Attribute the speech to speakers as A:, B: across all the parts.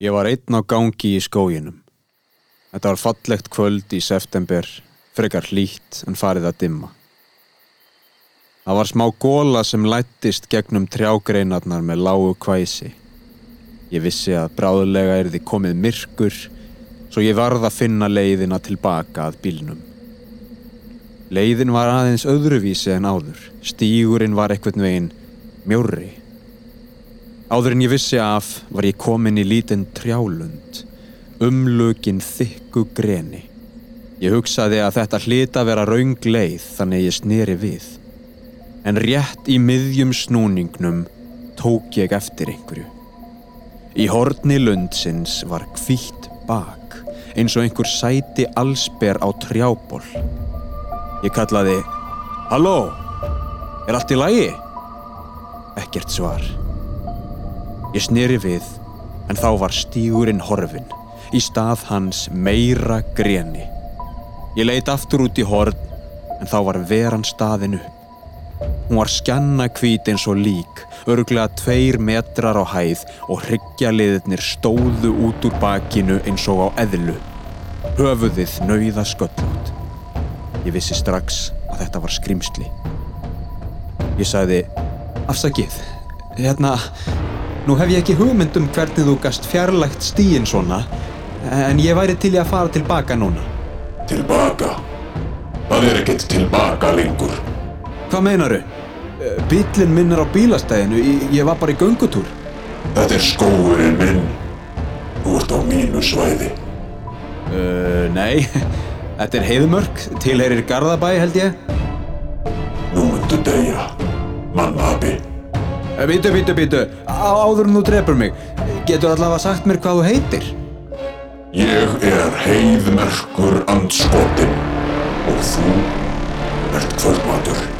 A: Ég var einn á gangi í skóginum. Þetta var fallegt kvöld í september, frekar hlýtt en farið að dimma. Það var smá góla sem lættist gegnum trjágreinarnar með lágu kvæsi. Ég vissi að bráðulega er þið komið myrkur, svo ég varð að finna leiðina tilbaka að bílnum. Leiðin var aðeins öðruvísi en áður. Stígurinn var eitthvað veginn mjórri. Áður en ég vissi af var ég komin í lítinn trjálund, umlugin þykku greni. Ég hugsaði að þetta hlita vera raung leið þannig ég sneri við. En rétt í miðjum snúningnum tók ég eftir einhverju. Í horni lundsins var kvítt bak, eins og einhver sæti allsber á trjából. Ég kallaði, Halló, er allt í lagi? Ekkert svar. Ég sneri við, en þá var stígurinn horfin, í stað hans meira greni. Ég leit aftur út í horn, en þá var veran staðin upp. Hún var skjanna hvít eins og lík, örglega tveir metrar á hæð og hryggjaliðirnir stóðu út úr bakinu eins og á eðlu. Höfuðið nauða sköllótt. Ég vissi strax að þetta var skrimsli. Ég sagði, afsakið, hérna, nú hef ég ekki hugmynd um hvernig þú gast fjarlægt stíin svona, en ég væri til í að fara tilbaka núna.
B: Tilbaka? Það er ekkert tilbaka lengur.
A: Hvað meinaru? Bílinn minn er á bílastæðinu, ég, ég var bara í göngutúr.
B: Þetta er skóurinn minn. Þú ert á mínu svæði.
A: Uh, nei, þetta er heiðmörk, tilheyrir Garðabæ held ég.
B: Nú myndu deyja. Mannabi.
A: Bítu, bítu, bítu, áður en þú drefur mig, getur allavega sagt mér hvað þú heitir?
B: Ég er heiðmerkur andskotin og þú ert kvöldmatur.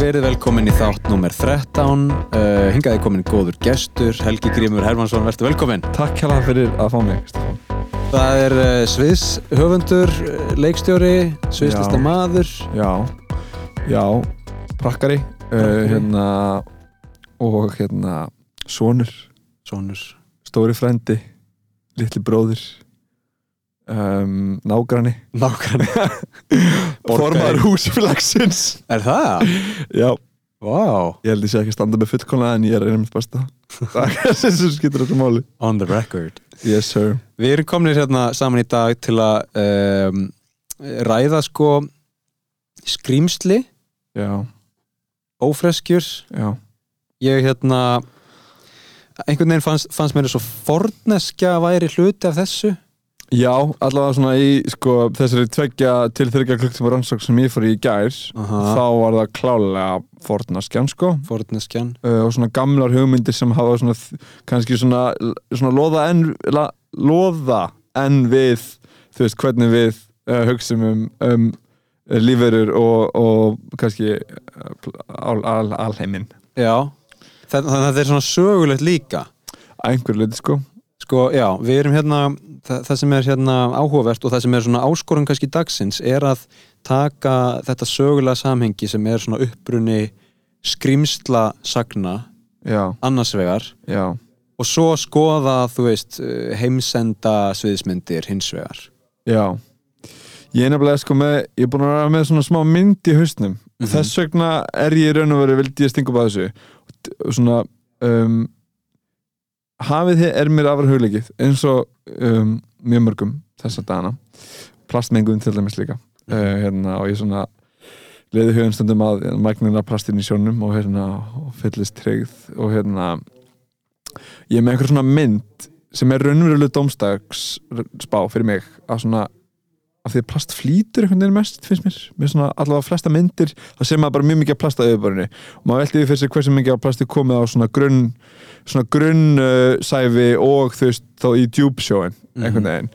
A: Verið velkomin í þátt nummer 13. Uh, hingaði komin góður gestur, Helgi Grímur Hermansson, verður velkomin.
C: Takk hérlega fyrir að fá mig.
A: Það er uh, Sviðs höfundur, uh, leikstjóri, sviðslista maður.
C: Já, já, prakkari, uh, hérna, og hérna, sonur,
A: Sónur.
C: stóri frendi, litli bróðir, um, nágrani,
A: Nákvæmlega.
C: formaður húsfélagsins.
A: Er það?
C: Já,
A: Vá.
C: ég held ég sé ekki að standa með fullkomlega en ég er einmitt besta. Það er sem sem skiptir þetta máli.
A: On the record.
C: Yes, sir.
A: Við erum komin hérna saman í dag til að um, ræða sko skrýmsli,
C: Já,
A: ófreskjur.
C: já,
A: Ég hérna, einhvern veginn fannst, fannst mér svo forneskja væri hluti af þessu.
C: Já, allavega svona í sko, þessari tveggja til þryggja klukktíma rannsók sem ég fór í gær
A: Aha.
C: þá var það klálega fornaskjan sko
A: Forneskjan.
C: uh, og svona gamlar hugmyndir sem hafa svona kannski svona, svona loða en la, loða en við þú veist hvernig við uh, hugsum um, um lífverur og, og kannski uh, al, al, alheiminn
A: Já. Þannig að þetta er svona sögulegt líka.
C: einhver leiti sko
A: Sko, já, við erum hérna, það, það sem er hérna áhugavert og það sem er svona áskorun kannski dagsins er að taka þetta sögulega samhengi sem er svona upprunni skrimsla sagna
C: Já,
A: annars vegar
C: já,
A: og svo skoða, þú veist, heimsenda sviðismyndir hins vegar.
C: Já. Ég er nefnilega sko með, ég er búin að vera með svona smá mynd í hausnum.
A: Mhm.
C: Þess vegna er ég raun og veru, vildi ég stinga upp að þessu. Svona um, Hafið þið er mér afar hugleikið eins og um, mjög mörgum þessa dagana. Plastmengun til dæmis líka. Uh, hérna, og ég svona leiði hugum stundum að magnina plastin í sjónum og hérna og fyllist tryggð og hérna ég er með einhver svona mynd sem er raunveruleg domstags spá fyrir mig að svona af því að plast flýtur einhvern veginn mest, finnst mér. Með svona allavega flesta myndir, það sé maður bara mjög mikið að plasta yfirborðinu. Og maður veldi við fyrir sig hversu mikið að plasti komið á svona grunn svona grunn uh, og þú veist þá í djúpsjóin einhvern veginn.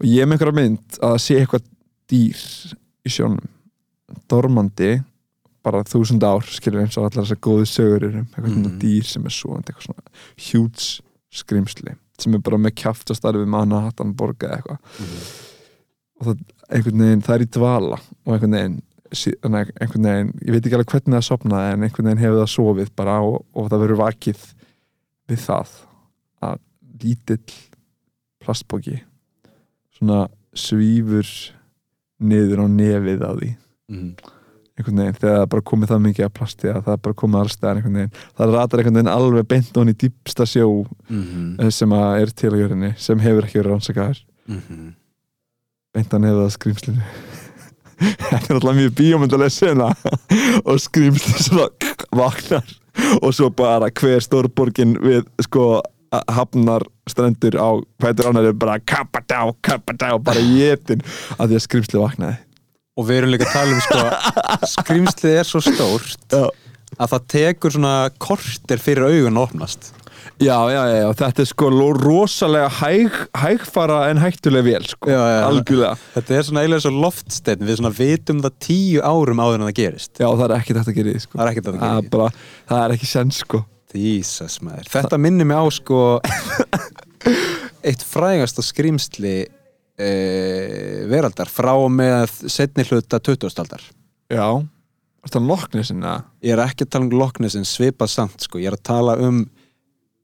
C: Og ég með einhverja mynd að sé eitthvað dýr í sjónum. Dormandi bara þúsund ár, skilur eins og allar þessar góðu sögur eru um eitthvað
A: Mhm.
C: svona dýr sem er svo eitthvað svona huge skrimsli sem er bara með kjaft að starfi með hana hattan borga eitthvað og það, það er í dvala og einhvern veginn, að einhvern veginn ég veit ekki alveg hvernig það sopnaði en einhvern veginn hefur það sofið bara og, og það verður vakið við það að lítill plastbóki svona svífur niður á nefið á því
A: Mhm.
C: einhvern veginn, þegar það bara komið það mikið af plasti að það bara komið allstæðan einhvern veginn það ratar einhvern veginn alveg beint honni í dýpsta sjó
A: Mhm.
C: eh, sem að er til á jörðinni sem hefur ekki verið rannsakaður
A: Mhm.
C: beint hann hefur það skrýmslinu þetta er alltaf mjög bíómyndalega sena. Og skrýmsli svona vaknar. Og svo bara hver stórborgin við sko hafnar strendur á annar er bara kappadá, kappadá bara jétin að því að skrýmsli vaknaði.
A: Og við erum líka að tala um sko skrýmslið er svo stórt
C: Já.
A: að það tekur svona korter fyrir augun að opnast
C: Já, já, já, þetta er sko rosalega hæg, hægfara en hættuleg vel, sko,
A: Já, já,
C: algjörlega.
A: Þetta er svona eiginlega svo loftsteinn við svona vitum það tíu árum áður en það gerist.
C: Já, það er ekkert hægt að gera í sko.
A: Það er ekkert að það
C: Það er
A: gerist
C: bara, það er ekki sens, sko.
A: Jesus maður. Þetta minnir mig á sko eitt frægasta skrýmsli e, veraldar frá og með setni hluta 20. aldar.
C: Já, þetta er loknisin, eða?
A: ég er ekki að tala um en svipað samt sko, ég er að tala um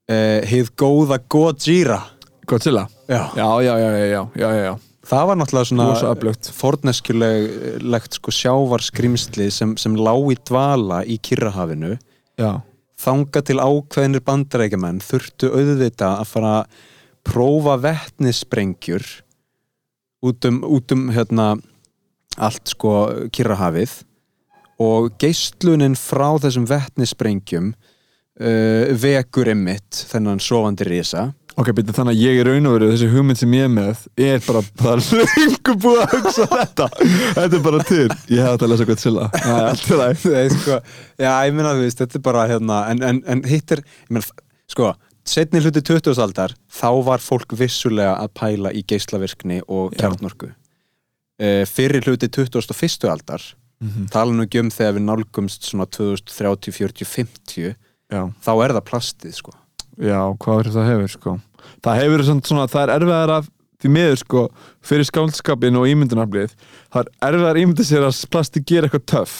A: uh, hið góða Gojira
C: Godzilla?
A: Já.
C: Já, já, já, já, já,
A: það var náttúrulega svona forneskjulegt sko sjávarskrimsli sem, sem lá í dvala í Kyrrahafinu.
C: Já,
A: þanga til ákveðinir bandarækjumenn þurftu auðvita að fara að prófa vettnissprengjur út um, út um hérna, allt sko Kyrrahafið. Og geislunin frá þessum vettnissprengjum uh, vekur emmitt þennan sofandi risa
C: ok, byrja þannig að ég er raun og veru þessi hugmynd sem ég er með er bara, það er lengur búið að hugsa þetta Þetta er bara til Ég hef þetta að lesa Godzilla Það er allt í lagi
A: Nei, sko, já, ég meina þú veist, þetta er bara hérna, en, en, en hitt er, ég meina, sko setni hluti 20. aldar, þá var fólk vissulega að pæla í geislavirkni og kjarnorku uh, fyrir hluti 21. aldar
C: Mhm.
A: tala nú ekki um þegar við nálgumst svona 2030, 40, 50
C: Já,
A: þá er það plastið, sko.
C: Já, hvað verður það hefur, sko? Það hefur svona, svona það er erfiðar að því miður, sko, fyrir skáldskapin og ímyndunarblið það er erfiðar ímynda sér að plasti gera eitthvað töff.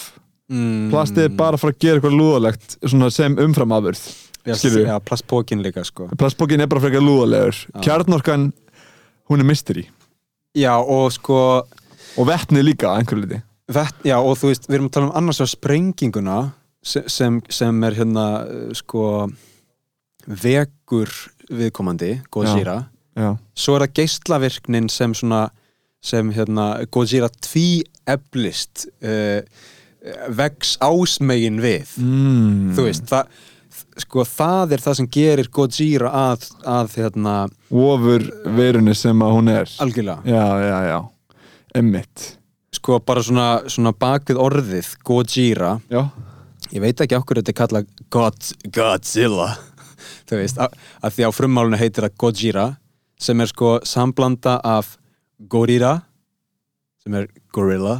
A: Mm,
C: Plastið er bara að fara að gera eitthvað lúðalegt svona sem umframafurð
A: já,
C: skilurðu?
A: já, plastpókin líka, sko.
C: Plastbókin er bara frekar lúðalegur.
A: Já.
C: Kjarnorkan, hún er mystery
A: já, og sko
C: Og vetni líka, einhverju liti
A: Vett, já og þú veist, við erum að tala um annars vegar sprenginguna sem, sem, sem er hérna uh, sko vekur viðkomandi Gojira,
C: Já,
A: svo er það geislavirknin sem svona sem hérna Gojira tví eflist uh, vex ásmegin við.
C: Mm.
A: þú veist, það sko það er það sem gerir Gojira að, að hérna,
C: Ofur verunni sem að hún er.
A: Algjörlega.
C: Já, já, já. Emmitt
A: sko bara svona, svona bakvið orðið Gojira
C: Já,
A: ég veit ekki okkur þetta er kallað God, Godzilla. Þú veist, að því á frummálinu heitir það Gojira sem er sko samblanda af Gorilla sem er Gorilla.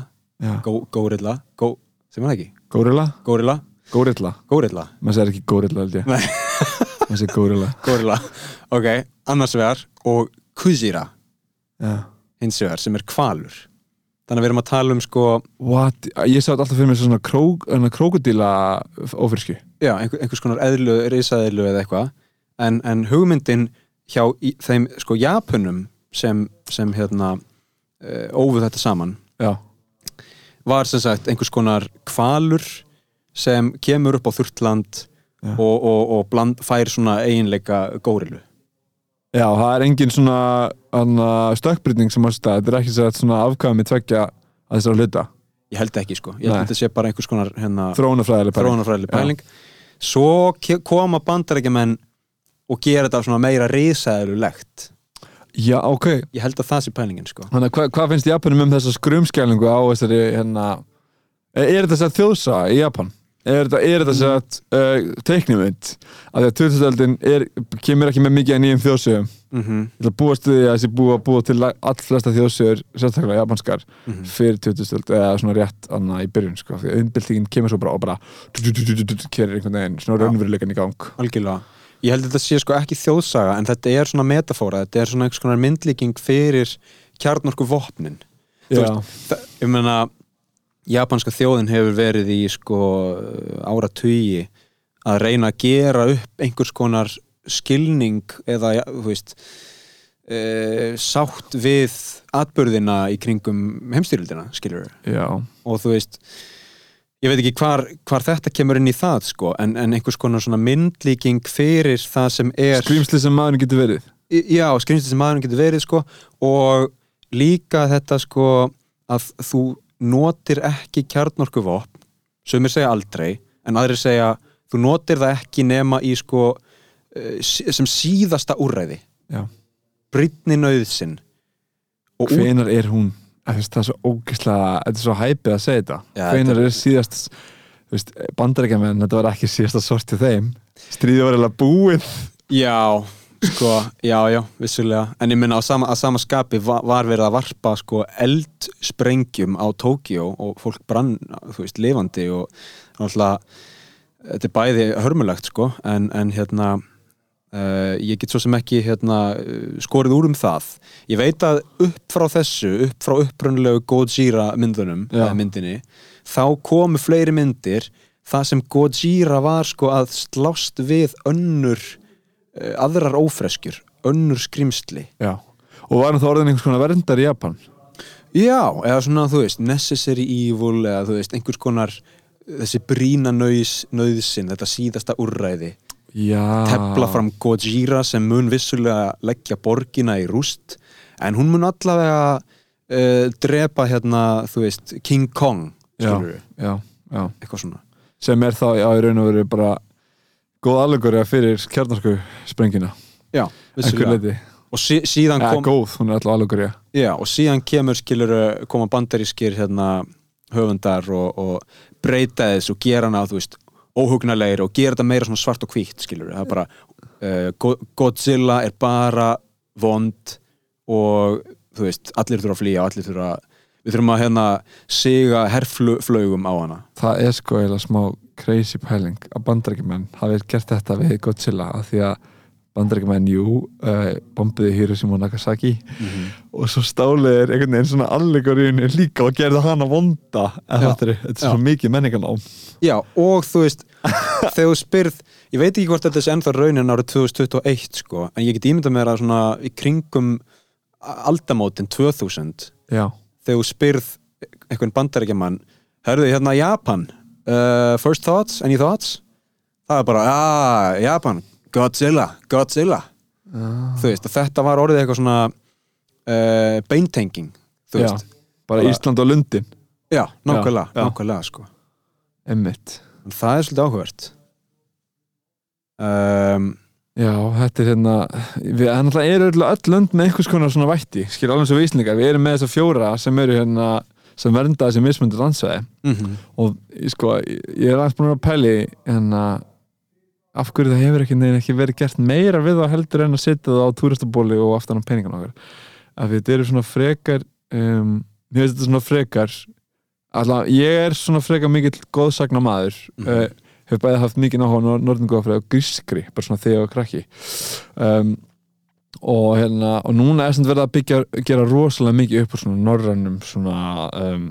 A: Go, Gorilla, Go, sem er ekki?
C: Górilla,
A: Gorilla,
C: górilla
A: Gorilla.
C: Maður segir ekki górilla held ég.
A: Nei.
C: Maður segir górilla
A: Gorilla, ok, annars vegar og Kujira, hins vegar sem er kvalur þannig að við erum að tala um sko
C: What? Ég sá þetta alltaf fyrir sem svona krók, krókudíla ófyrsku
A: já, einhver, einhvers konar eðlu, risaðilu eða eitthvað en, en hugmyndin hjá í, þeim sko Japunum sem, sem hérna uh, ófuð þetta saman
C: Já,
A: var sem sagt einhvers konar kvalur sem kemur upp á þurftland
C: Já.
A: og, og, og bland, fær svona eiginleika górilu
C: já það er engin svona stökkbrytning sem að Þetta er ekki svona afkvæmi tveggja að þessara hluta.
A: Ég held ekki sko, ég held
C: Nei.
A: að þetta sé bara einhvers konar hérna,
C: Þróunafræðileg pæling.
A: pæling. Svo koma bandarækjumenn og gera þetta svona meira risaðilulegt
C: Já, ok.
A: Ég held að það sé pælingin sko.
C: Þannig að hvað hva finnst Japanum um þessa skrumskælingu á þessari hérna er þetta þess að þjóðsa í Japan? Er þetta, er þetta þess að uh, teiknumund? Af því að 2000-öldin er, kemur ekki með mikið að nýjum þjóðsögum.
A: Mm -hmm.
C: Ég ætla að búast við því að þessi búa búa til allflesta þjóðsögur, sérstaklega japanskar
A: Mhm.
C: fyrir 2000-öld, eða svona rétt annað í byrjun, sko, því að umbyltingin kemur svo bara og bara kerir einhvern veginn svona raunveruleikan í gang.
A: Algjörlega. Ég held að þetta sé sko ekki þjóðsaga en þetta er svona metafóra, þetta er svona einhvers konar myndlíking fyrir kjarnorku vopnin Þú
C: Já,
A: ég meina japanska þjóðin hefur verið í sko áratugi að reyna að gera upp einhvers konar skilning eða, þú veist e, sátt við atbörðina í kringum heimstyrildina, skilur
C: já,
A: og þú veist ég veit ekki hvar, hvar þetta kemur inn í það sko, en, en einhvers konar svona myndlíking fyrir það sem er
C: skrýmsli sem maðurinn getur verið.
A: Já, skrýmsli sem maðurinn getur verið sko, og líka þetta sko að þú notir ekki kjarnorkuvopn sem er segja aldrei en aðrir segja þú notir það ekki nema í sko eh, sem síðasta úrræði.
C: Já.
A: og út,
C: hvenar er hún það er svo ógislega, þetta er svo hæpið að segja þetta.
A: Já,
C: hvenar er síðast bandarækjaman, þetta var ekki síðasta sort til þeim. Stríðið var eiginlega búið.
A: Já, sko, já, já, vissulega. En ég minna á sama, sama skapi var, var verið að varpa sko eldsprengjum á Tókíó og fólk brann, þú veist, lifandi og náttúrulega þetta er bæði hörmulegt sko en, en hérna uh, ég get svo sem ekki hérna skorið úr um það. Ég veit að upp frá þessu upp frá upprunlegu Gojira myndunum eða myndinni þá komu fleiri myndir. Það sem Gojira var sko að slást við önnur aðrar ófreskjur önnur skrimsli
C: já. og var þá orðin einhvers konar verndar í Japan?
A: Já, eða svona, þú veist, necessary evil eða þú veist, einhvers konar þessi brína nöðs, nöðsin þetta síðasta úrræði.
C: Já,
A: tefla fram Gojira sem mun vissulega leggja borgina í rúst en hún mun allavega uh, drepa hérna, þú veist King Kong,
C: já, já, já.
A: eitthvað svona.
C: Sem er þá já, í raun og veru bara góð allegóri fyrir kjarnarsku sprengina.
A: Já, og sí, síðan
C: ja,
A: kom
C: góð, hún er alltaf allegóri
A: Já, og síðan kemur skilur koma bandarískir hérna höfundar og, og breyta þess og gera hana, þú veist, óhugnalegir og gera þetta meira svart og hvítt, skilur það er bara, uh, Go- Godzilla er bara vond og þú veist, allir þurfa að flýja og allir þurfa að við þurfum að hérna siga herflögum á hana.
C: Það er sko eiginlega smá crazy pæling að bandarækjumenn hafi gert þetta við Godzilla af því að bandarækjumenn, jú uh, bombiði Hiroshima og Nagasaki. Og svo stálið er einhvern veginn svona allegoríun líka og gerði hana vonda þetta er, þetta er svo mikið menninganám
A: Já, og þú veist þegar þú spyrð, ég veit ekki hvort þetta er ennþá raunin árið 2021 sko, en ég get ímyndað mér að svona í kringum aldamótin 2000
C: já,
A: þegar þú spyrð einhvern bandarækjaman Hörðu, hérna Japan uh, First thoughts, any thoughts? Það er bara, ah, Japan. Godzilla, Godzilla. Þú veist, þetta var orðið eitthvað svona uh, beintenging Þú
C: já
A: veist,
C: bara
A: Bara-
C: Ísland og Lundin.
A: Já, nákvæmlega,
C: Já, já.
A: nákvæmlega sko.
C: emmitt
A: það er svolítið áhugavert. Um,
C: Já, þetta er hérna við en alltaf öll, öll lönd með einhvers konar svona vætti, skil alveg svo vísningar við erum með þessa fjóra sem eru hérna sem vernda þessi mismundur landsvæði.
A: Mm
C: og ég sko, ég ég er aðeins búin að pæli hérna af hverju það hefur ekki, neginn ekki verið gert meira við það heldur en að setja það á túristabóli og aftan á peningan okkar. Af því þetta eru svona frekar um, mér finnst þetta svona frekar alltaf, ég er svona frekar mikill góðsagna maður
A: Mhm.
C: uh, hef bæði haft mikið náhuga norðingóðafræði og grískri, bara svona þegar ég var krakki. Um, og hérna og núna er sem verið að byggja gera rosalega mikið upp úr svona norrannum svona um,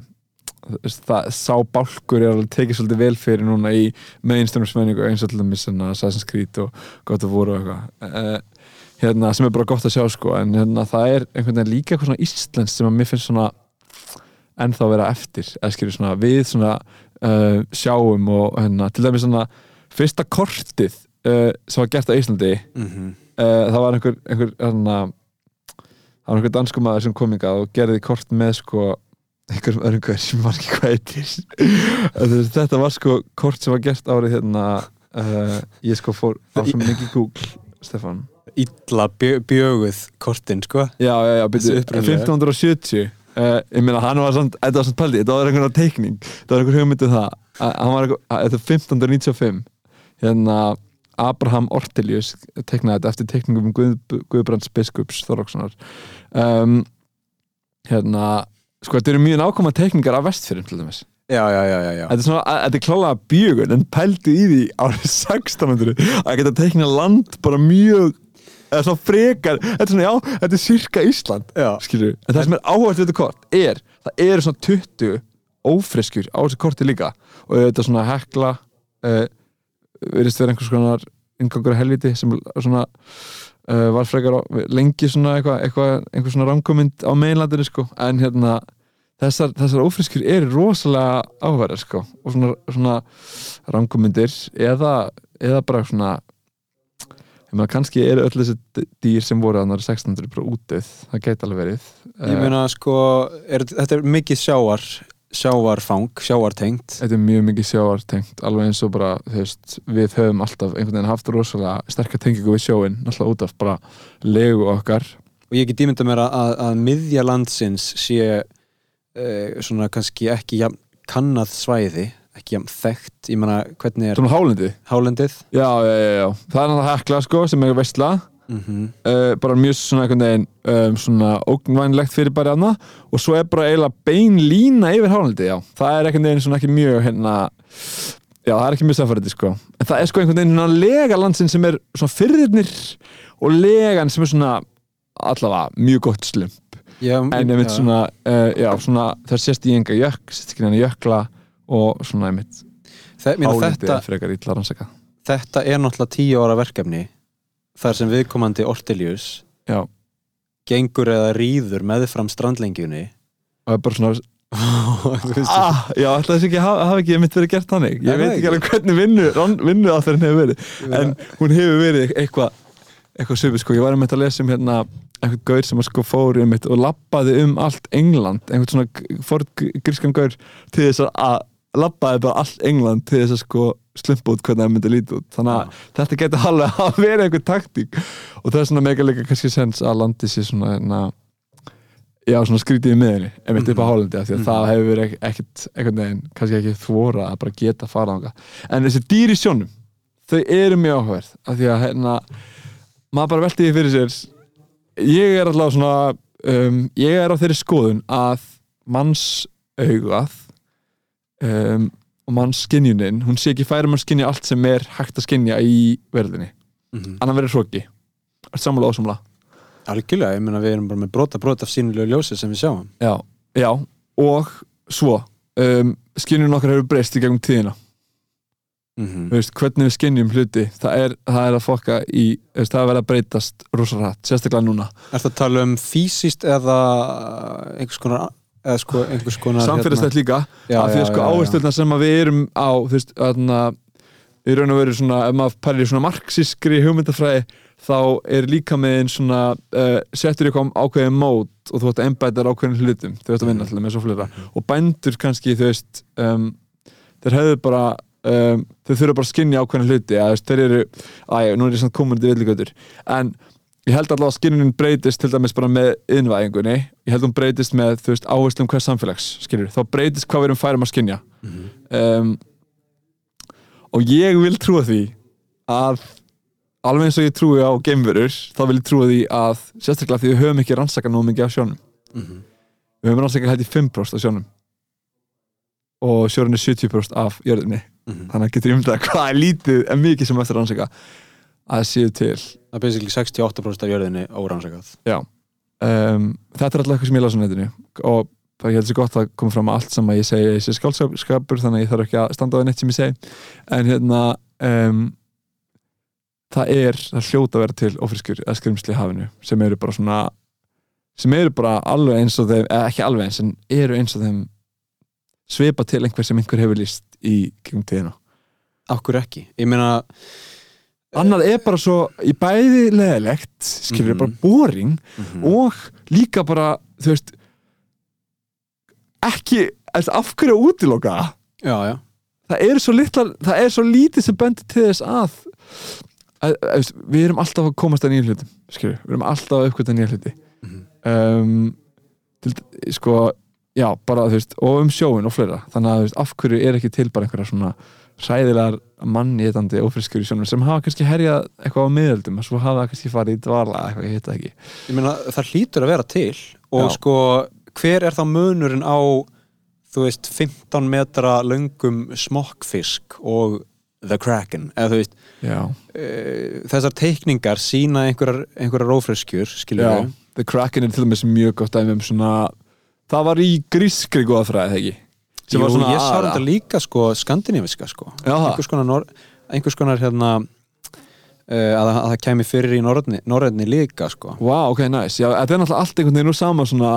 C: það, sá bálkur er alveg tekið svolítið vel fyrir núna í mainstream-smenningu eins og til dæmis svona Assassin's Creed og of War og eitthvað uh, hérna, sem er bara gott að sjá sko en hérna, það er einhvern veginn líka eitthvað svona íslensk sem að mér finnst svona ennþá að vera eftir eða skilur svona við svona uh, sjáum og hérna, til dæmis svona fyrsta kortið uh, sem var gert á Íslandi
A: -hmm.
C: Uh, það var einhver, einhver hérna, það var einhver dansku maður sem kom hingað og gerði kort með sko einhverjum hver sem var ekki hvað heitir. Þetta var sko kort sem var gert árið hérna uh, ég sko fór á svo mikið Google Stefan
A: bjö, bjöguð kortin sko.
C: Já, já, já, byrju,
A: Þessi upprunalega.
C: 1570 uh, ég meina hann var samt, þetta var samt pældi þetta var einhverja teikning, þetta var einhver hugmyndið það. Að hann var eitthvað, að þetta er 1595 hérna Abraham Ortelius teiknaði þetta eftir teikningum Guð, Guðbrands biskups Þorrókssonar um, hérna sko þetta eru mjög nákvæma teikningar af vestfyrir til dæmis
A: já, já, já, já, já.
C: Þetta er svona, þetta er klálega bjögun en pældu í því árið 1600 að geta teikna land bara mjög eða svona frekar, þetta er svona, já, þetta er sirka Ísland
A: Já.
C: skilur en það sem er áhvert við þetta kort er, það eru svona 20 ófreskjur á þessu korti líka og þetta er svona hekla uh, verðist vera einhvers konar inngangur að helviti sem svona uh, var frekar á, lengi svona eitthvað, eitthvað einhver svona ramkomind á meginlandinu sko, en hérna þessar, þessar ófreskjur eru rosalega áhverjar sko. Og svona, svona rangumundir eða, eða bara svona meina kannski eru öll þessi dýr sem voru annar 1600 bara útið, það gæti alveg verið.
A: Ég meina sko, er, þetta er mikið sjávar sjávarfang, sjávartengt.
C: Þetta er mjög mikið sjáartengt alveg eins og bara, þú veist, við höfum alltaf einhvern veginn haft rosalega sterkar tengingu við sjóin, alltaf út af bara legu okkar.
A: Og ég get ímynda mér að, að, að miðja landsins sé uh, svona kannski ekki jafn kannað svæði, ekki jafn þekkt. Ég meina hvernig er
C: Svona hálendið?
A: hálendið?
C: Já, já, já, já, það er náttúrulega hekla sko sem er veistla
A: mm
C: uh, bara mjög svona einhvern veginn um, svona ógnvænlegt fyrir bara aðna og svo er bara eiginlega bein lína yfir hálendið, já, það er einhvern veginn svona ekki mjög hérna já, það er ekki mjög samfærið sko, en það er sko einhvern veginn svona lega landsin sem er svona fyrðirnir og legan sem er svona allavega mjög gott slump.
A: Já,
C: en einmitt svona, uh, já, svona það sést í enga jökk, sést ekki neina jökla og svona einmitt
A: þetta,
C: er frekar illa rannsaka
A: þetta er náttúrulega tíu ára verkefni þar sem viðkomandi Ortelius
C: já,
A: gengur eða rýður meðfram strandlengjunni.
C: Og það er bara svona ah, já, ætla þess ekki hafa, hafa ekki mitt verið gert þannig.
A: Nei,
C: ég veit
A: nei,
C: ekki alveg hvernig vinnu, vinnu að þeirinn hefur verið en hún hefur verið eitthvað eitthvað söpið sko, ég var um þetta að lesa um hérna eitthvað gaur sem að sko fór um og lappaði um allt England einhvern svona fór grískan gaur til þess að lappaði bara allt England til þess að sko slumpa út hvernig það myndi lítið út. Þannig að þetta getur alveg að vera einhver taktík. Og það er svona mega líka kannski sens að landi sér svona hérna, já svona skrítið í miðinni ef mitt upp á af því að það hefur verið ek- ekkert einhvern veginn, kannski ekki þvora að bara geta fara ánga en þessi dýr í sjónum þau eru mjög áhugaverð af því að hérna maður bara velti því fyrir sér. Ég er alltaf svona um, ég er á þeirri skoðun að manns augað um, og manns skinjunin hún sé ekki færum að skinja allt sem er hægt að skinja í verðinni.
A: Mhm.
C: annan verður hróki sammála ósamla
A: algjörlega, ég meina við erum bara með brota brota af sínulegu ljósi sem við sjáum.
C: Já, já, og svo um, skinjun okkar hefur breyst í gegnum tíðina.
A: Mm
C: Þú veist, hvernig við skinnjum hluti það er, það er að fokka í veist, það er að vera að breytast rosa rætt, sérstaklega núna.
A: Er það að tala um fysiskt eða einhvers konar eða sko einhvers konar
C: samfélagstætt líka
A: Já,
C: af því að sko áhersluðna sem við erum á þú veist, þarna í raun og veru svona, ef maður pælir svona marxískri hugmyndafræði þá er líka með einn svona uh, settur ykkur ákveðin mót og þú ætti að embæta ákveðin hlutum, þú veist að vinna alltaf með svo flera og bændur kannski þú veist um, þeir hefðu bara um, þeir þurfa bara að skinja ákveðin hluti að, þeir eru, æja, nú er ég samt til villigötur, en ég held allavega að skinjunin breytist til dæmis bara með innvæðingunni, ég held hún breytist með þú veist, áherslum hvers samfélags, skilur þá breytist hvað við erum færum að skinja um, og ég vil trúa því að alveg eins og ég trúi á geimverur þá vil ég trúa því að sérstaklega því við höfum ekki rannsaka nú mikið á sjónum.
A: Mhm.
C: við höfum rannsaka hætti 5% á sjónum. Og sjórin er 70% af jörðinni.
A: Mhm.
C: þannig að getur umdað hvað er lítið en mikið sem eftir rannsaka að séu til.
A: Það er basically 68% af jörðinni órannsakað.
C: Um, þetta er alltaf eitthvað sem ég las á netinu og það er heldur gott að koma fram að allt sem að ég segi ég sé skálskapur þannig að ég þarf ekki að standa á því neitt sem ég segi. En hérna um, það er, það hljóta að vera til ofriskur eða skrimsli hafinu sem eru bara svona sem eru bara alveg eins og þeim eða ekki alveg eins en eru eins og þeim svipa til einhver sem einhver hefur líst í kringum tíðina.
A: Akkur ekki, ég meina
C: annað er bara svo í bæði leðilegt skilur
A: Mhm.
C: bara boring
A: mhm.
C: og líka bara þú veist ekki, eftir, af hverju að útiloka?
A: Já, já
C: það er svo litlar, það er svo lítið sem bendir til þess að að, að, við erum alltaf að komast að nýja hlutum skilur, við erum alltaf að uppgöta nýja hluti
A: Mhm.
C: um, til, sko, já, bara þú veist og um sjóin og fleira, þannig að þú veist, af hverju er ekki til bara einhverja svona hræðilegar manniðandi ófriskur í sjónum sem hafa kannski herjað eitthvað á miðöldum og svo hafa það kannski farið í dvala eitthvað, ég heit það ekki.
A: Ég meina, það hlýtur að vera til og
C: Já.
A: sko, hver er þá munurinn á þú veist, 15 metra löngum smokkfisk og The Kraken, eða þú veist
C: já,
A: e, þessar teikningar sína einhverjar, einhverjar ófreskjur, skilur við
C: The Kraken er til dæmis mjög gott dæmi um svona það var í grískri góðafræði, þegar ekki
A: Jú,
C: var svona
A: ég sá þetta líka sko skandinaviska sko. Einhvers konar, nor, einhvers konar hérna að, það- að það kæmi fyrir í norrætni líka sko.
C: Vá, ok, nice, já, þetta er náttúrulega allt einhvern veginn úr sama svona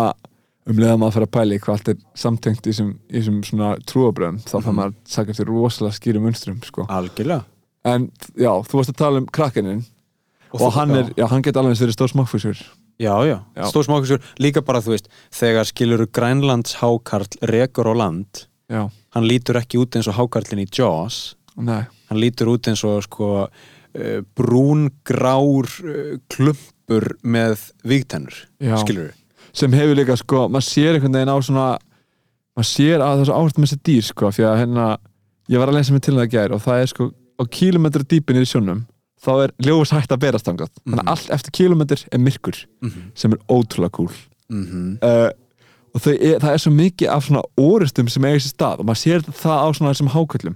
C: um leiðan maður fyrir að pæla í hvað allt er samtengt í þessum, svona trúabröðum þá fann maður að taka eftir rosalega skýrum munstrum sko.
A: algjörlega.
C: En já, þú varst að tala um krakkaninn og,
A: þú-
C: hann er,
A: já.
C: hann geti alveg eins verið stór smáfísur
A: Já, já,
C: Já.
A: stór smákusur líka bara þú veist, þegar skiluru Grænlands hákarl rekur á land
C: já,
A: hann lítur ekki út eins og hákarlinn í Jaws.
C: Nei,
A: hann lítur út eins og sko uh, brúngrár uh, klumpur með vígtennur
C: Já.
A: skilur
C: sem hefur líka sko, maður sér einhvern veginn á svona maður sér að þessu áhört með þessi dýr sko, því að hérna, ég var að lesa mig til það að gæra og það er sko á kílometru dýpinni í sjónum þá er ljós hægt að berast þangað. Þannig að allt eftir kílometr er myrkur
A: Mhm.
C: sem er ótrúlega cool
A: mm -hmm.
C: uh, og þau er, það er svo mikið af svona orustum sem eiga sér stað og maður sér það á svona þessum háköllum.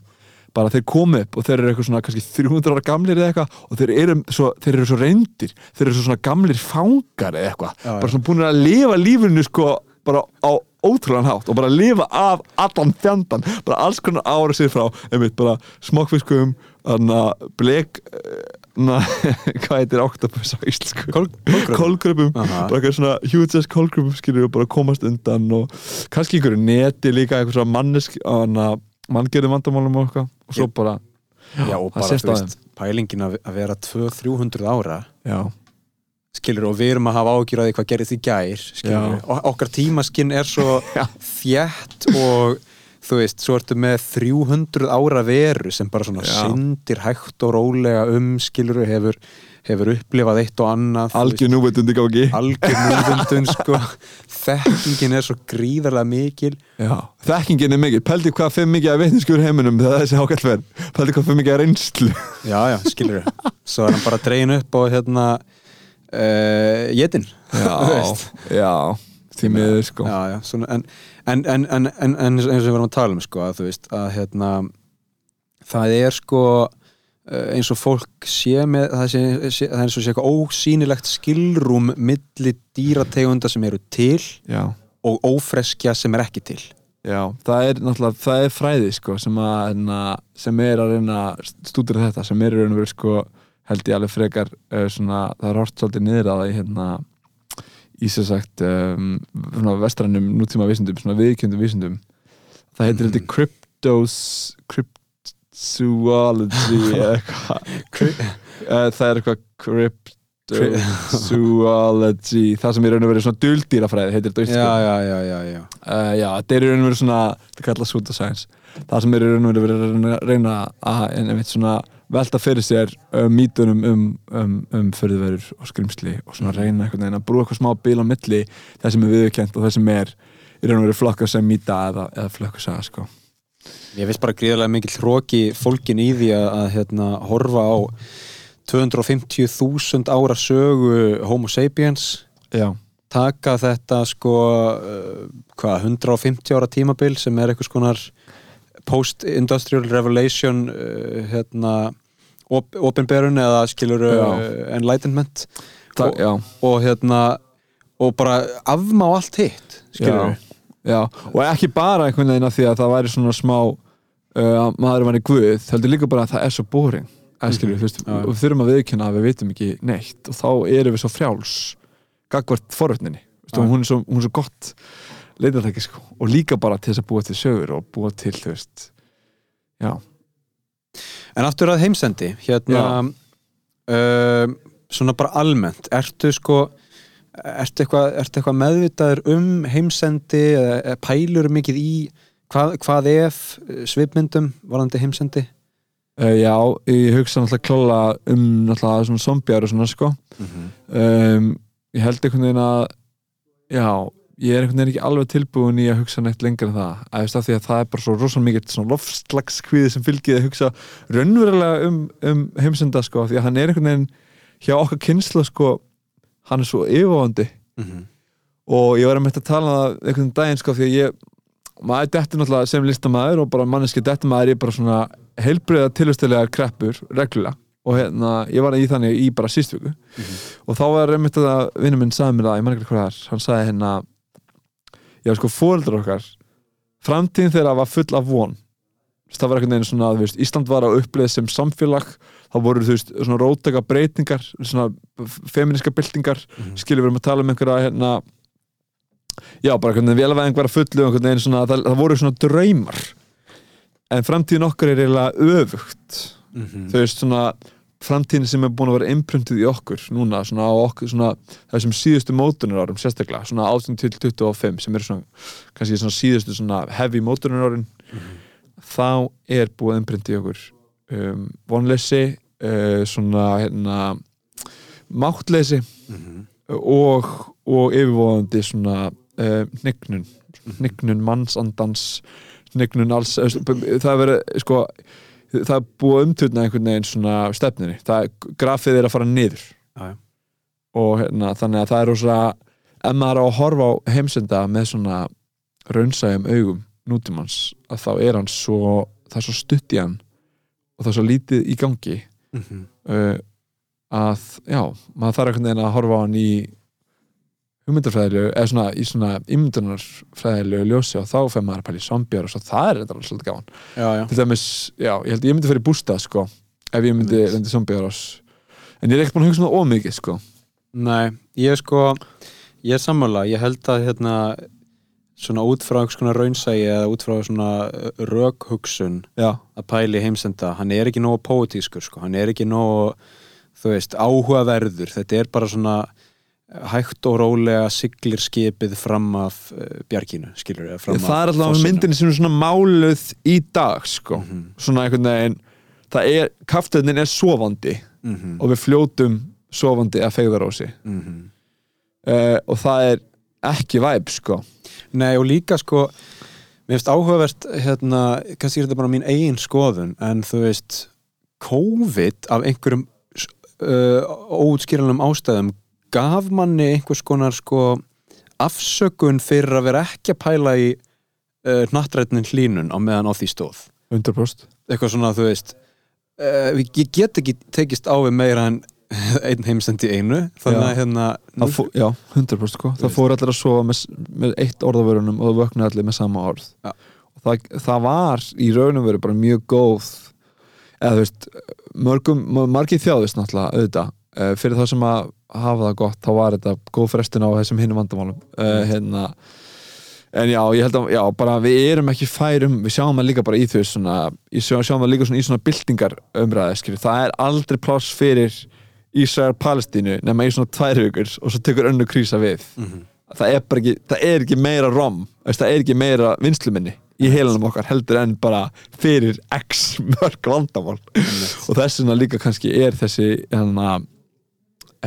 C: Bara þeir komu upp og þeir eru eitthvað svona kannski 300 ára gamlir eða eitthvað og þeir eru svo, þeir eru svo reyndir þeir eru svo svona gamlir fangar eða eitthvað.
A: Já,
C: bara svona búin að lifa lífinu sko bara á ótrúlegan hátt og bara lifa af allan fjandan bara alls konar ára sér frá. Einmitt bara smokkfiskum blek na, hvað heitir octopus á íslensku?
A: Aha.
C: bara eitthvað svona huge ass kolkröpum skilur og bara komast undan og kannski einhverju neti líka eitthvað svona mannesk manngerðum vandamálum og eitthvað. Og svo bara
A: Já, og bara, þú veist, pælingin að, vera 200-300 ára.
C: Já,
A: skilur, og við erum að hafa því hvað gerist í gær skilur,
C: Já.
A: og okkar tímaskinn er svo þjætt og þú veist, svo ertu með 300 ára veru sem bara svona
C: Já.
A: syndir hægt og rólega um skilur, hefur, hefur upplifað eitt og annað
C: algjör núveitundi gangi.
A: Algjör núvundun sko. þekkingin er svo gríðarlega mikil.
C: Já, þekkingin er mikið, pældi hvað fyrir mikið að vitninskur heiminum þegar þessi hákall verð pældi hvað fyrir mikið að reynslu.
A: Já, já, skilur svo er hann bara dregin upp og hérna uh, jetin.
C: Já, já, því miður sko.
A: Já, já, svona, en, en, en, en, en, en eins og við varum að tala um sko, að þú veist að hérna það er sko eh, eins og fólk sé með það, sé, sé, það er eins og sé eitthvað ósýnilegt skilrúm milli dýrategunda sem eru til
C: já,
A: og ófreskja sem er ekki til.
C: Já, það er náttúrulega það er fræði sko sem, að, hérna, sem er að reyna að stúdira þetta sem er og verið sko held ég alveg frekar uh, svona, það er hort svolítið niður að það í hérna í sér sagt um, svona vestrænum nútíma vísindum, svona viðkjöndum vísindum það heitir heldur cryptos cryptozoology eða eitthvað. Eh, það er eitthvað cryptozoology það sem er raun og verið svona duldýrafræði heitir þetta
A: já, já, já, já, já.
C: Uh, já, þetta er í raun og verið svona það kallast pseudoscience. Það sem er raun og verið að reyna- að einmitt svona velta fyrir sér uh, mítunum um, um, um förðverur og skrimsli og svona reyna einhvern veginn að brúa eitthvað smá bíl á milli það sem er viðurkent og það sem er í raun og verið flokka sem mýta eða, eða flokka saga sko.
A: Ég veist bara gríðarlega mikil hróki fólkin í því að, að hérna, horfa á 250.000 ára sögu Homo sapiens.
C: Já,
A: taka þetta sko uh, hvað, 150 ára tímabil sem er eitthvað skonar post-industrial revelation uh, hérna op opinberun eða skilur uh, enlightenment.
C: Það,
A: og, og hérna og bara afmá allt hitt skilur
C: já. Og ekki bara einhvern veginn að því að það væri svona smá uh, að maður var í guð heldur líka bara að það er svo boring að skilur, þú veist,
A: Já.
C: og við þurfum að viðkynna að við vitum ekki neitt og þá erum við svo frjáls gagvart forvötninni
A: Já.
C: hún, er svo- hún er svo gott leitartæki sko. og líka bara til þess að búa til sögur og búa til, þú veist já,
A: En aftur að heimsendi hérna uh, svona bara almennt ertu sko ertu eitthvað, ertu eitthvað meðvitaður um heimsendi eða pælur mikið í hvað, hvað ef uh, svipmyndum varðandi heimsendi?
C: Uh, já, ég hugsa náttúrulega klála um náttúrulega svona zombjar og svona sko. Um, ég held einhvern veginn að já, ég er einhvern veginn ekki alveg tilbúin í að hugsa neitt lengur en það. Að veist að það er bara svo rosalega mikið svona lofslagskviði sem fylgið að hugsa raunverulega um, um heimsenda sko, því að hann er einhvern veginn hjá okkar kynslu sko, hann er svo yfirvofandi. Og ég var að með að tala um það einhvern daginn sko, því að ég maður dettur náttúrulega sem listamæður og bara manneski dettur maður í bara svona heilbreyða tilhustilega kreppur reglulega. Og hérna, ég var í þannig í bara sístvíku og þá var einmitt að vinnum minn sagði mér það, ég man ekki hvað það er hann sagði hérna já sko fóreldrar okkar framtíðin þeirra var full af von. Það var einhvern veginn svona, þú veist, Ísland var að uppleið sem samfélag, þá voru þú veist svona rótaka breytingar, svona feminiska byltingar, mm. skilur við erum að tala um einhverja hérna já, bara einhvern veginn velvæðing var að fullu einhvern veginn svona, það, það voru svona draumar. En framtíðin okkar er eiginlega öfugt. Þú veist svona framtíðin sem er búin að vera imprintið í okkur núna svona á okkur svona þessum síðustu mótunar árum sérstaklega svona 18 til 25 sem eru svona kannski svona síðustu svona heavy mótunar árin þá er búið imprintið í okkur. Um, vonleysi uh, svona hérna máttleysi og, og yfirvóðandi svona uh, hnignun. Hnignun mannsandans hnignun alls það er verið sko það er búið að umtutna einhvern veginn svona stefninni, það grafið er að fara niður.
A: Já.
C: og hérna, þannig að það er rosa ef maður á að horfa á heimsenda með svona raunsægjum augum nútímans, að þá er hann svo það er svo stutt í hann og það er svo lítið í gangi. Uh, að, já, maður þarf einhvern veginn að horfa á hann í hugmyndarfræðilegu, eða svona í svona ímyndunarfræðilegu ljósi og þá fer maður að pæla í zombjar og svo það er þetta alveg svolítið gáðan
A: já, já.
C: til dæmis, já, ég held ég myndi fyrir bústað sko, ef ég myndi lendi zombjar ás en ég er ekkert búin að hugsa um það ómikið sko.
A: Nei, ég er sko ég er sammála, ég held að hérna svona út frá einhvers konar raunsægi eða út frá svona rökhugsun
C: já,
A: að pæli heimsenda, hann er ekki nógu póetískur sko, hann er ekki nógu þú veist, áhugaverður, þetta er bara svona hægt og rólega siglir skipið fram af uh, bjarginu, skilur fram
C: það er
A: af
C: alltaf myndinni sem er svona máluð í dag sko,
A: Mhm.
C: svona einhvern veginn það er, kaftöðnin er sofandi
A: Mhm,
C: og við fljótum sofandi að fegðarósi
A: mhm.
C: uh, og það er ekki væp sko.
A: Nei og líka sko mér finnst áhugavert hérna, kannski er þetta bara mín eigin skoðun en þú veist COVID af einhverjum uh, óutskýranlegum ástæðum gaf manni einhvers konar sko afsökun fyrir að vera ekki að pæla í uh, hnattrætnin hlínun á meðan á því stóð.
C: 100%
A: eitthvað svona þú veist uh, ég get ekki tekist á við meira en einn heimsendi einu þannig að hérna
C: já, 100% sko. Það
A: veist.
C: fór allir að sofa með, með eitt orðavörunum og það vöknu allir með sama orð.
A: Já.
C: og það, það var í raunum veru bara mjög góð eða þú veist mörgum, margir þjáðist náttúrulega auðvitað uh, fyrir það sem að hafa það gott þá var þetta góð frestun á þessum hinnum vandamálum. Uh, hérna en já, ég held að, já, bara við erum ekki færum, við sjáum það líka bara í þau svona, í, sjá- sjáum það líka svona í svona byltingar umræði, skilur, það er aldrei pláss fyrir Ísrael-Palestínu nema í svona tvær vikur og svo tekur önnu krísa við.
A: Mhm.
C: það er bara ekki, það er ekki meira rom það er ekki meira vinsluminni í heilanum okkar heldur en bara fyrir x mörg vandamál. Og þess vegna líka kannski er þessi hérna,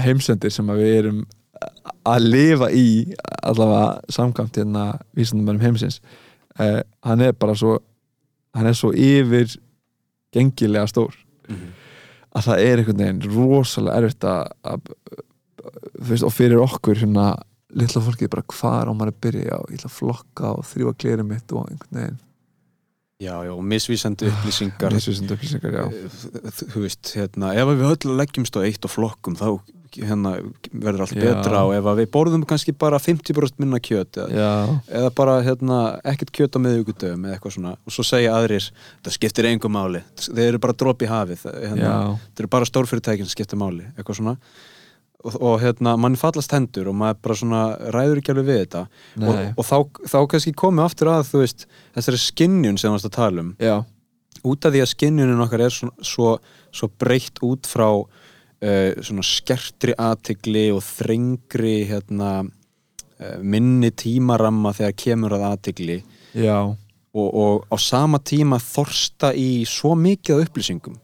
C: heimsendir sem að við erum að lifa í allavega samkvæmt hérna vísandumennum heimsins uh, hann er bara svo hann er svo yfir gengilega stór.
A: Mhm.
C: að það er einhvern veginn rosalega erfitt að, að þú veist, og fyrir okkur hérna litla fólkið bara hvar á maður að byrja? Á, ég ætla að flokka og þrýfa glerið mitt og einhvern veginn.
A: Já, já, og misvísandi upplýsingar.
C: misvísandi upplýsingar, já.
A: Þú þú veist, hérna, ef við öll leggjumst á eitt og flokkum þá hérna, verður allt
C: Já.
A: betra og ef við borðum kannski bara 50% minna kjöt eða, eða bara hérna, ekkert kjöt á miðvíkudöfum eða eitthvað svona. Og svo segja aðrir, það skiptir engum máli. Þeir eru bara dropi í hafið hérna, þeir eru bara stórfyrirtækin sem skiptir máli eitthvað svona. Og, og hérna, mann fallast hendur og maður bara svona ræður ekki alveg við þetta. Og,
C: nei.
A: og þá, þá kannski komið aftur að þú veist, þessari skinnjun sem við varst að tala um.
C: Já,
A: út af því að skinnjunin okkar er svo, svo, svo breytt út frá uh, svona skertri aðtigli og þrengri hérna, uh, minni tímaramma þegar kemur að aðtigli
C: já,
A: og, og á sama tíma þorsta í svo mikið upplýsingum.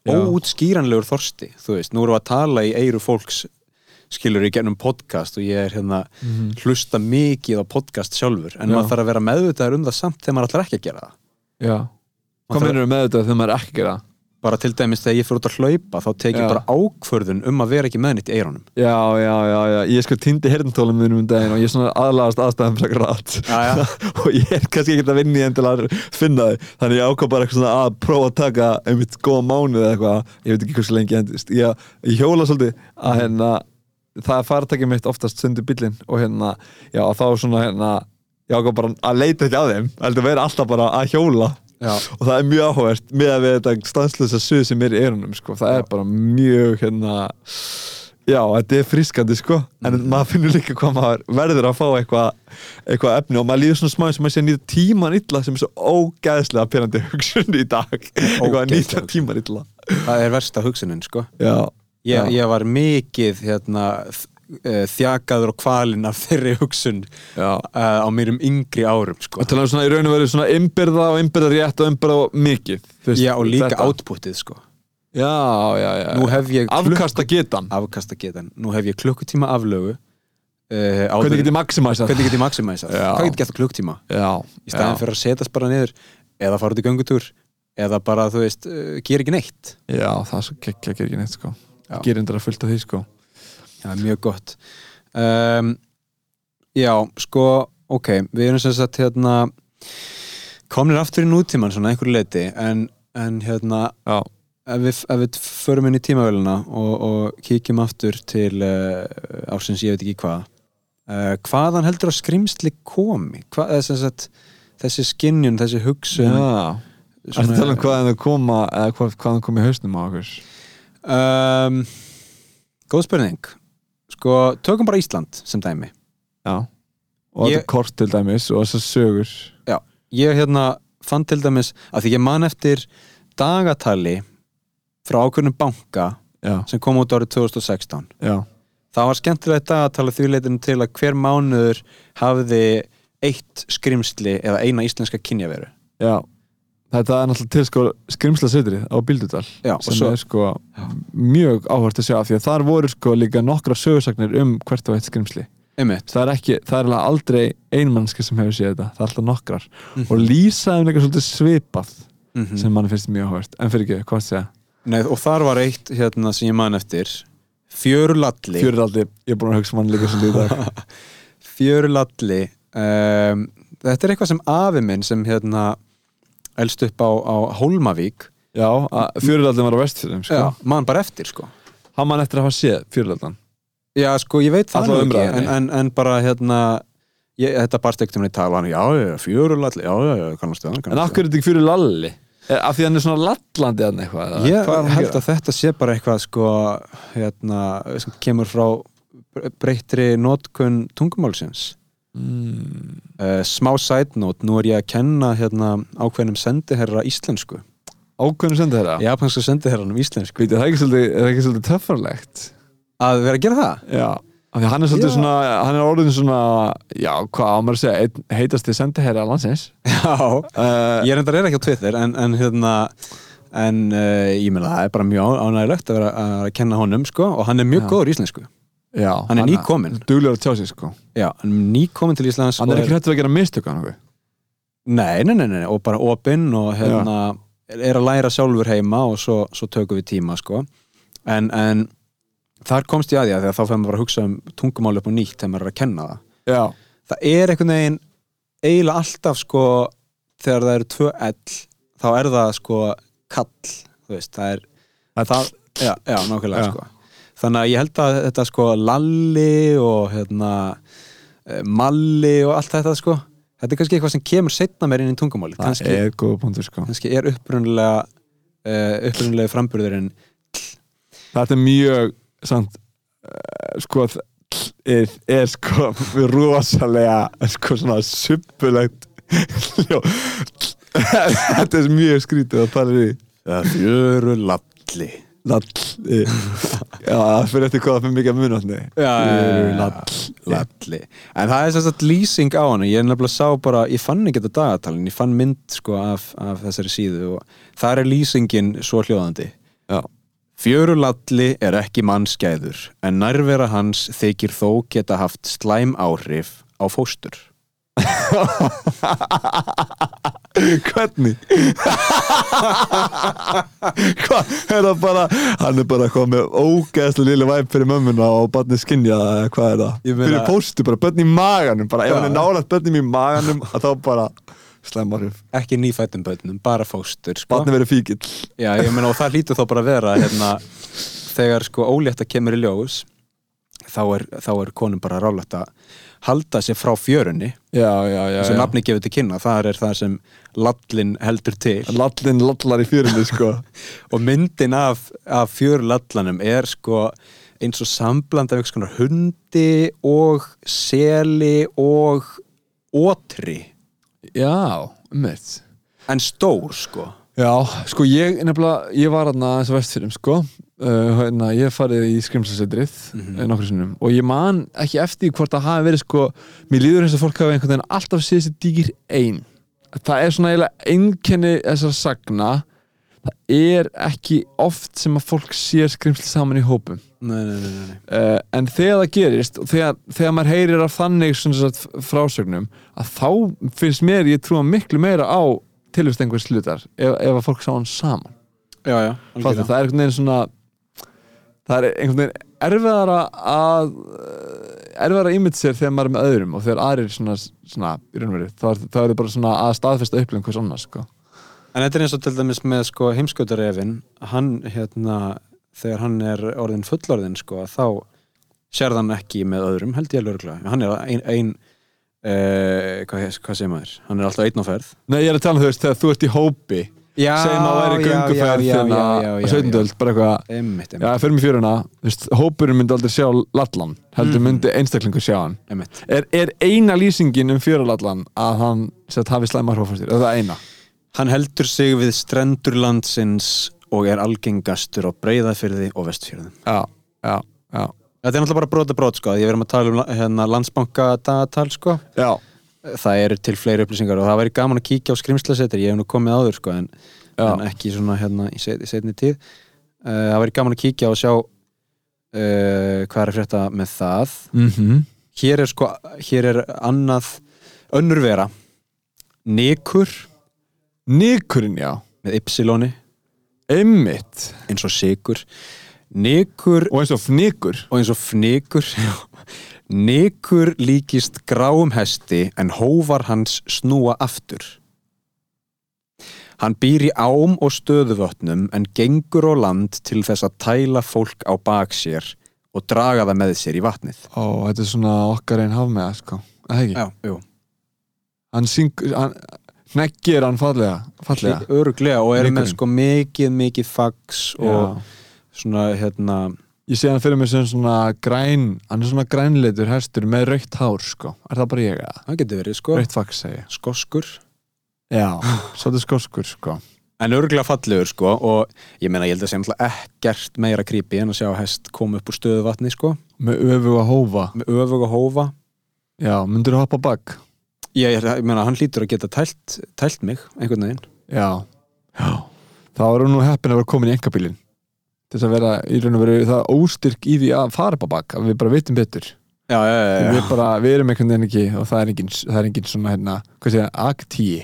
C: Já.
A: óútskýranlegur þorsti þú veist, nú erum við að tala í eiru fólks skilur í gennum podcast og ég er hérna hlusta mikið á podcast sjálfur. En
C: Já.
A: maður þarf að vera meðvitaður um það samt þegar maður ætlar ekki að gera það.
C: Já. Hvað minnur með þetta þegar maður er ekki að gera það?
A: Bara til dæmis þegar ég fyrir út að hlaupa þá tek ég
C: Já.
A: bara ákvörðun um að vera ekki með nýtt í eironum
C: Já, já, já, já, ég sko týndi herntólum minnum um daginn og ég er svona aðlagast rætt
A: Já, já.
C: og ég er kannski ekki að vinna í enn til að finna þau. Þannig ég ákvað bara eitthvað svona að prófa að taka einmitt góða mánuð eða eitthvað. Ég veit ekki hversu lengi endist ég, ég hjóla svolítið að hérna það er fartakið mitt oftast sundur bílinn og hérna, já, og þá svona hérna ég ákvað bara að leita ekki að þeim heldur að vera alltaf bara að hjóla
A: Já.
C: og það er mjög áhugavert með að við þetta stanslösa suð sem er í eyrunum sko. það er bara mjög hérna já, þetta er frískandi sko. En maður finnur líka hvað maður verður að fá eitthvað eitthva efni. Og maður líður svona smá sem maður sé að nýta tíman illa sem er svo ógæðslega pyrrandi hugsun í dag. Eitthvað að nýta tíman illa.
A: Það er versta hugsunin sko. Ég, ég var mikið hérna, eh, þjakaður og kvalinn af þeirri hugsun uh, á mér um yngri árum sko.
C: tala um svona í raun og veru svona ymbirða og ymbirða rétt og ymbirða mikið veist,
A: já og líka outputið sko.
C: já, já, já afkasta getan.
A: Afkasta getan. Nú hef ég klukkutíma aflögu uh,
C: hvernig get ég maximæsa
A: hvernig get ég maximæsað? Hvað get ég gert á klukkutíma?
C: Já,
A: í staðin fyrir að setjast bara niður eða fara út í göngutúr eða bara þú veist, uh, gera ekki neitt.
C: Já, það er gera ekki neitt sko. Endur að fullt af því sko
A: Já, mjög gott um, Já, sko ok, við erum sem sagt hérna komnir aftur í nútíman svona einhverju leiti en, en hérna ef við, ef við förum inn í tímavélina og, og kíkjum aftur til uh, ársins ég veit ekki hvað uh, hvaðan heldur að skrimsli komi? Hvað, eða sem sagt þessi skinnjun, þessi hugsun
C: já. Er það tala um hvaðan þau koma eða hvað, hvaðan kom í hausnum á okkur?
A: um, Góð spurning Sko, tökum bara Ísland sem dæmi.
C: Já. Og þetta kort til dæmis og þessar sögur.
A: Já, ég hérna fann til dæmis að því ég man eftir dagatali frá ákveðnum banka
C: Já,
A: sem kom út árið 2016
C: já,
A: það var skemmtilegt dagatali því leitinu til að hver mánuður hafði eitt skrimsli eða eina íslenska kynjaveru.
C: Já Þetta er náttúrulega til sko skrimsla setrið á Bíldudal
A: Já,
C: sem
A: svo-
C: er sko mjög áhvert að sjá því að þar voru sko líka nokkra sögursagnir um hvert og eitt skrimsli.
A: Einmitt,
C: það er ekki, það er aldrei einmannski sem hefur séð þetta, það er alltaf nokkrar.
A: Mhm.
C: og lýsaðum líka svolítið svipað
A: mm
C: sem mann finnst mjög áhvert en fyrir ekki, hvað segja?
A: Nei, og þar var eitt hérna sem ég man eftir. Fjörulalli
C: Fjörulaldi, ég er búin að hugsa mann líka svolítið í dag.
A: Fjörulalli um, þetta er eitthvað sem afi minn sem hérna elst upp á, á Hólmavík
C: Já, Fjörulaldi var á vestfjörðum sko.
A: Já, man bara eftir sko
C: hann mann eftir að hafa séð Fjörulaldan
A: Já, sko, ég veit það ekki en, en, en bara hérna ég, þetta barst ekkert um að tala hann, já, fjörulalli já, já, já, kannast við
C: En hverju er þetta ekki? Er, af því hann er svona lallandi eða eitthvað?
A: Ég held að þetta sé bara eitthvað sko, hérna, sem kemur frá breyttri notkun tungumálsins
C: mm,
A: uh, smá side note, nú er ég að kenna hérna ákveðnum sendiherra íslensku.
C: Ákveðinu sendi þeirra?
A: japansku sendiherranum íslensku.
C: Það er ekki svolítið, er það ekki svolítið töffarlegt?
A: að vera að gera það?
C: Já. Af því hann er svolítið
A: Já.
C: svona, hann er orðin svona Já, hvað á maður að segja, heitasti sendiherra landsins.
A: Já,
C: uh,
A: ég enda er ekki á Twitter en, en hérna en uh, ég meina það er bara mjög ánægilegt að vera að, kenna honum sko og hann er mjög
C: Já.
A: góður íslensku
C: Já
A: Hann er nýkominn.
C: Duglegur að tjá sig sko.
A: Já, hann er nýkomin til Íslands
C: Hann
A: og
C: er ekki hættur að gera mistök á hann
A: Nei, nei, nei, nei, og bara opinn og hérna er að læra sjálfur heima og svo, svo tökum við tíma sko. En, en þar komst ég að því að þá fyrir maður bara að hugsa um tungumál upp á nýtt þegar maður er að kenna það.
C: Já.
A: Það er einhvern veginn eiginlega alltaf sko þegar það eru tvö ell þá er það sko kall veist, það er það, já, já, nákvæmlega sko þannig að ég held að þetta sko lalli og hérna eh, malli og allt þetta sko þetta er kannski eitthvað sem kemur setna mér inn í tungumáli.
C: Það
A: kannski,
C: er góða punktur sko.
A: kannski er upprunulega uh, upprunulega framburðurinn
C: Þetta er mjög samt uh, sko er, er sko rosalega sko svona suppulegt Þetta er mjög skrítið að tala í
A: fjöru lalli
C: lalli Já, það fyrir eftir hvað fyrir mikið að muna hann
A: Lalli. Lalli En það er sérst að lýsing á hann Ég nefnilega sá bara, ég fann ekki þetta dagatalin Ég fann mynd sko af, af þessari síðu og þar er lýsingin svo hljóðandi.
C: Já,
A: Fjörulalli er ekki mannskæður en nærvera hans þykir þó geta haft slæm áhrif á fóstur
C: Hvernig? Hvað, er það bara hann er bara með ógeðslega lille væp fyrir mömmuna og barnið skinja hvað er það?
A: Meina-
C: Fyrir póstu, bara börn í maganum bara ef hann er nálægt börnum í maganum að þá bara slemmarif
A: ekki nýfættum bönnum, bara fóstur sko.
C: barnið verið fíkill
A: Já, meina og það hlýtur þá bara að vera hérna, þegar sko ólétta kemur í ljós þá er, þá er konum bara rálætt að halda sér frá fjörunni sem nafni gefur til kynna, það er það sem lallin heldur til.
C: Lallin lallar í fjörunni sko.
A: Og myndin af, af fjörlallanum er sko eins og sambland af hundi og seli og ótri
C: Já, mitt
A: en stór sko
C: Já, sko ég nefnilega, ég var aðna þess að vestfyrir, sko uh, hérna, ég farið í skrimslasetrið mm. -hmm. nokkur sinnum og ég man ekki eftir hvort það hafi verið sko, mér líður eins og fólk hafi einhvern veginn alltaf séð sér dýgir ein það er svona eiginlega einkenni þessar sagna það er ekki oft sem að fólk sér skrimsli saman í hópum
A: nei, nei, nei, nei.
C: uh, en þegar það gerist og þegar, þegar maður heyrir af þannig svona frásögnum að þá finnst mér ég trúa miklu meira á tilvist einhvers hlutar ef, ef að fólk sá hann saman
A: Já, já, algjörlega.
C: það er einhvern veginn svona það er einhvern veginn erfiðara að erfiðara ímynd sér þegar maður er með öðrum og þegar aðrir svona, svona í raun og veru, þá er það bara svona að staðfesta upplifum hvers annars sko.
A: En þetta er eins og til dæmis með sko heimskautarefin hann hérna þegar hann er orðin fullorðin sko þá sérð hann ekki með öðrum held ég alveg hann er ein, ein uh, hvað, hvað segir maður hann er alltaf einn á ferð
C: Nei, ég er að tala um þú veist, þegar þú ert í hópi
A: já,
C: segjum að væri gönguferð
A: já,
C: hérna á
A: já,
C: 17. öld, bara eitthvað
A: Einmitt,
C: Já, fyrir mig fjöruna, hópurinn myndi aldrei sjá lallan, heldur
A: Mhm.
C: myndi einstaklingur sjá hann. Er, er eina lýsingin um fjörulallan að hann sett, hafi slæmar hófastir, er það eina?
A: Hann heldur sig við strendur landsins og er algengastur á breyðafyrði og vestfyrðum
C: Já, já, já
A: Þetta er náttúrulega bara brota brot sko. Ég verðum að tala um hérna, landsbanka dagatal sko.
C: Já,
A: það eru til fleiri upplýsingar og það væri gaman að kíkja á skrimslasetur, ég hef nú komið áður sko, en, en ekki svona hérna í set- setni tíð. Uh, það væri gaman að kíkja og sjá uh, hvað er að frétta með það.
C: Mhm.
A: Hér er sko, hér er annað önnur vera. Nikur.
C: Nikurinn, já.
A: Með ypsiloni.
C: Einmitt.
A: Eins og sigur Nikur
C: Og eins og fnikur
A: og eins og fnikur Nikur líkist gráum hesti en hóvar hans snúa aftur. Hann býr í ám og stöðuvötnum en gengur á land til þess að tæla fólk á bak sér og draga það með sér í vatnið.
C: Ó, þetta er svona okkar einn hafmega, sko. Það ekki?
A: Já, jú.
C: Hann syngur, hann Hneggir hann fallega, fallega.
A: Öruglega og er með
C: Nikurinn.
A: sko mikið, mikið fax og
C: Já.
A: Svona hérna
C: Ég sé hann fyrir mig sem svona græn Hann er svona grænleitur hestur með raukt hár, sko. Er það bara ég að?
A: það getur verið sko.
C: Raukt fax, segi ég.
A: Skoskur.
C: Já, svolítið skoskur, sko.
A: En örgulega fallegur sko og ég meina ég held að segja ekkert meira creepy en að sjá hest koma upp úr stöðu vatni sko.
C: Með öfuga hófa.
A: Með öfug og hófa.
C: Já, myndur þú hoppa bak?
A: ég, ég meina hann hlýtur að geta tælt, tælt mig einhvern veginn.
C: Já. Já. Þá er hún nú heppin að vera komin í engabílin Til þess að vera í raun og veru það óstyrk í því að fara upp á bak að við bara vitum betur.
A: Já, já, já,
C: við bara, við erum einhvern veginn ekki og það er engin, það er engin svona hérna, hvað segja, aktíi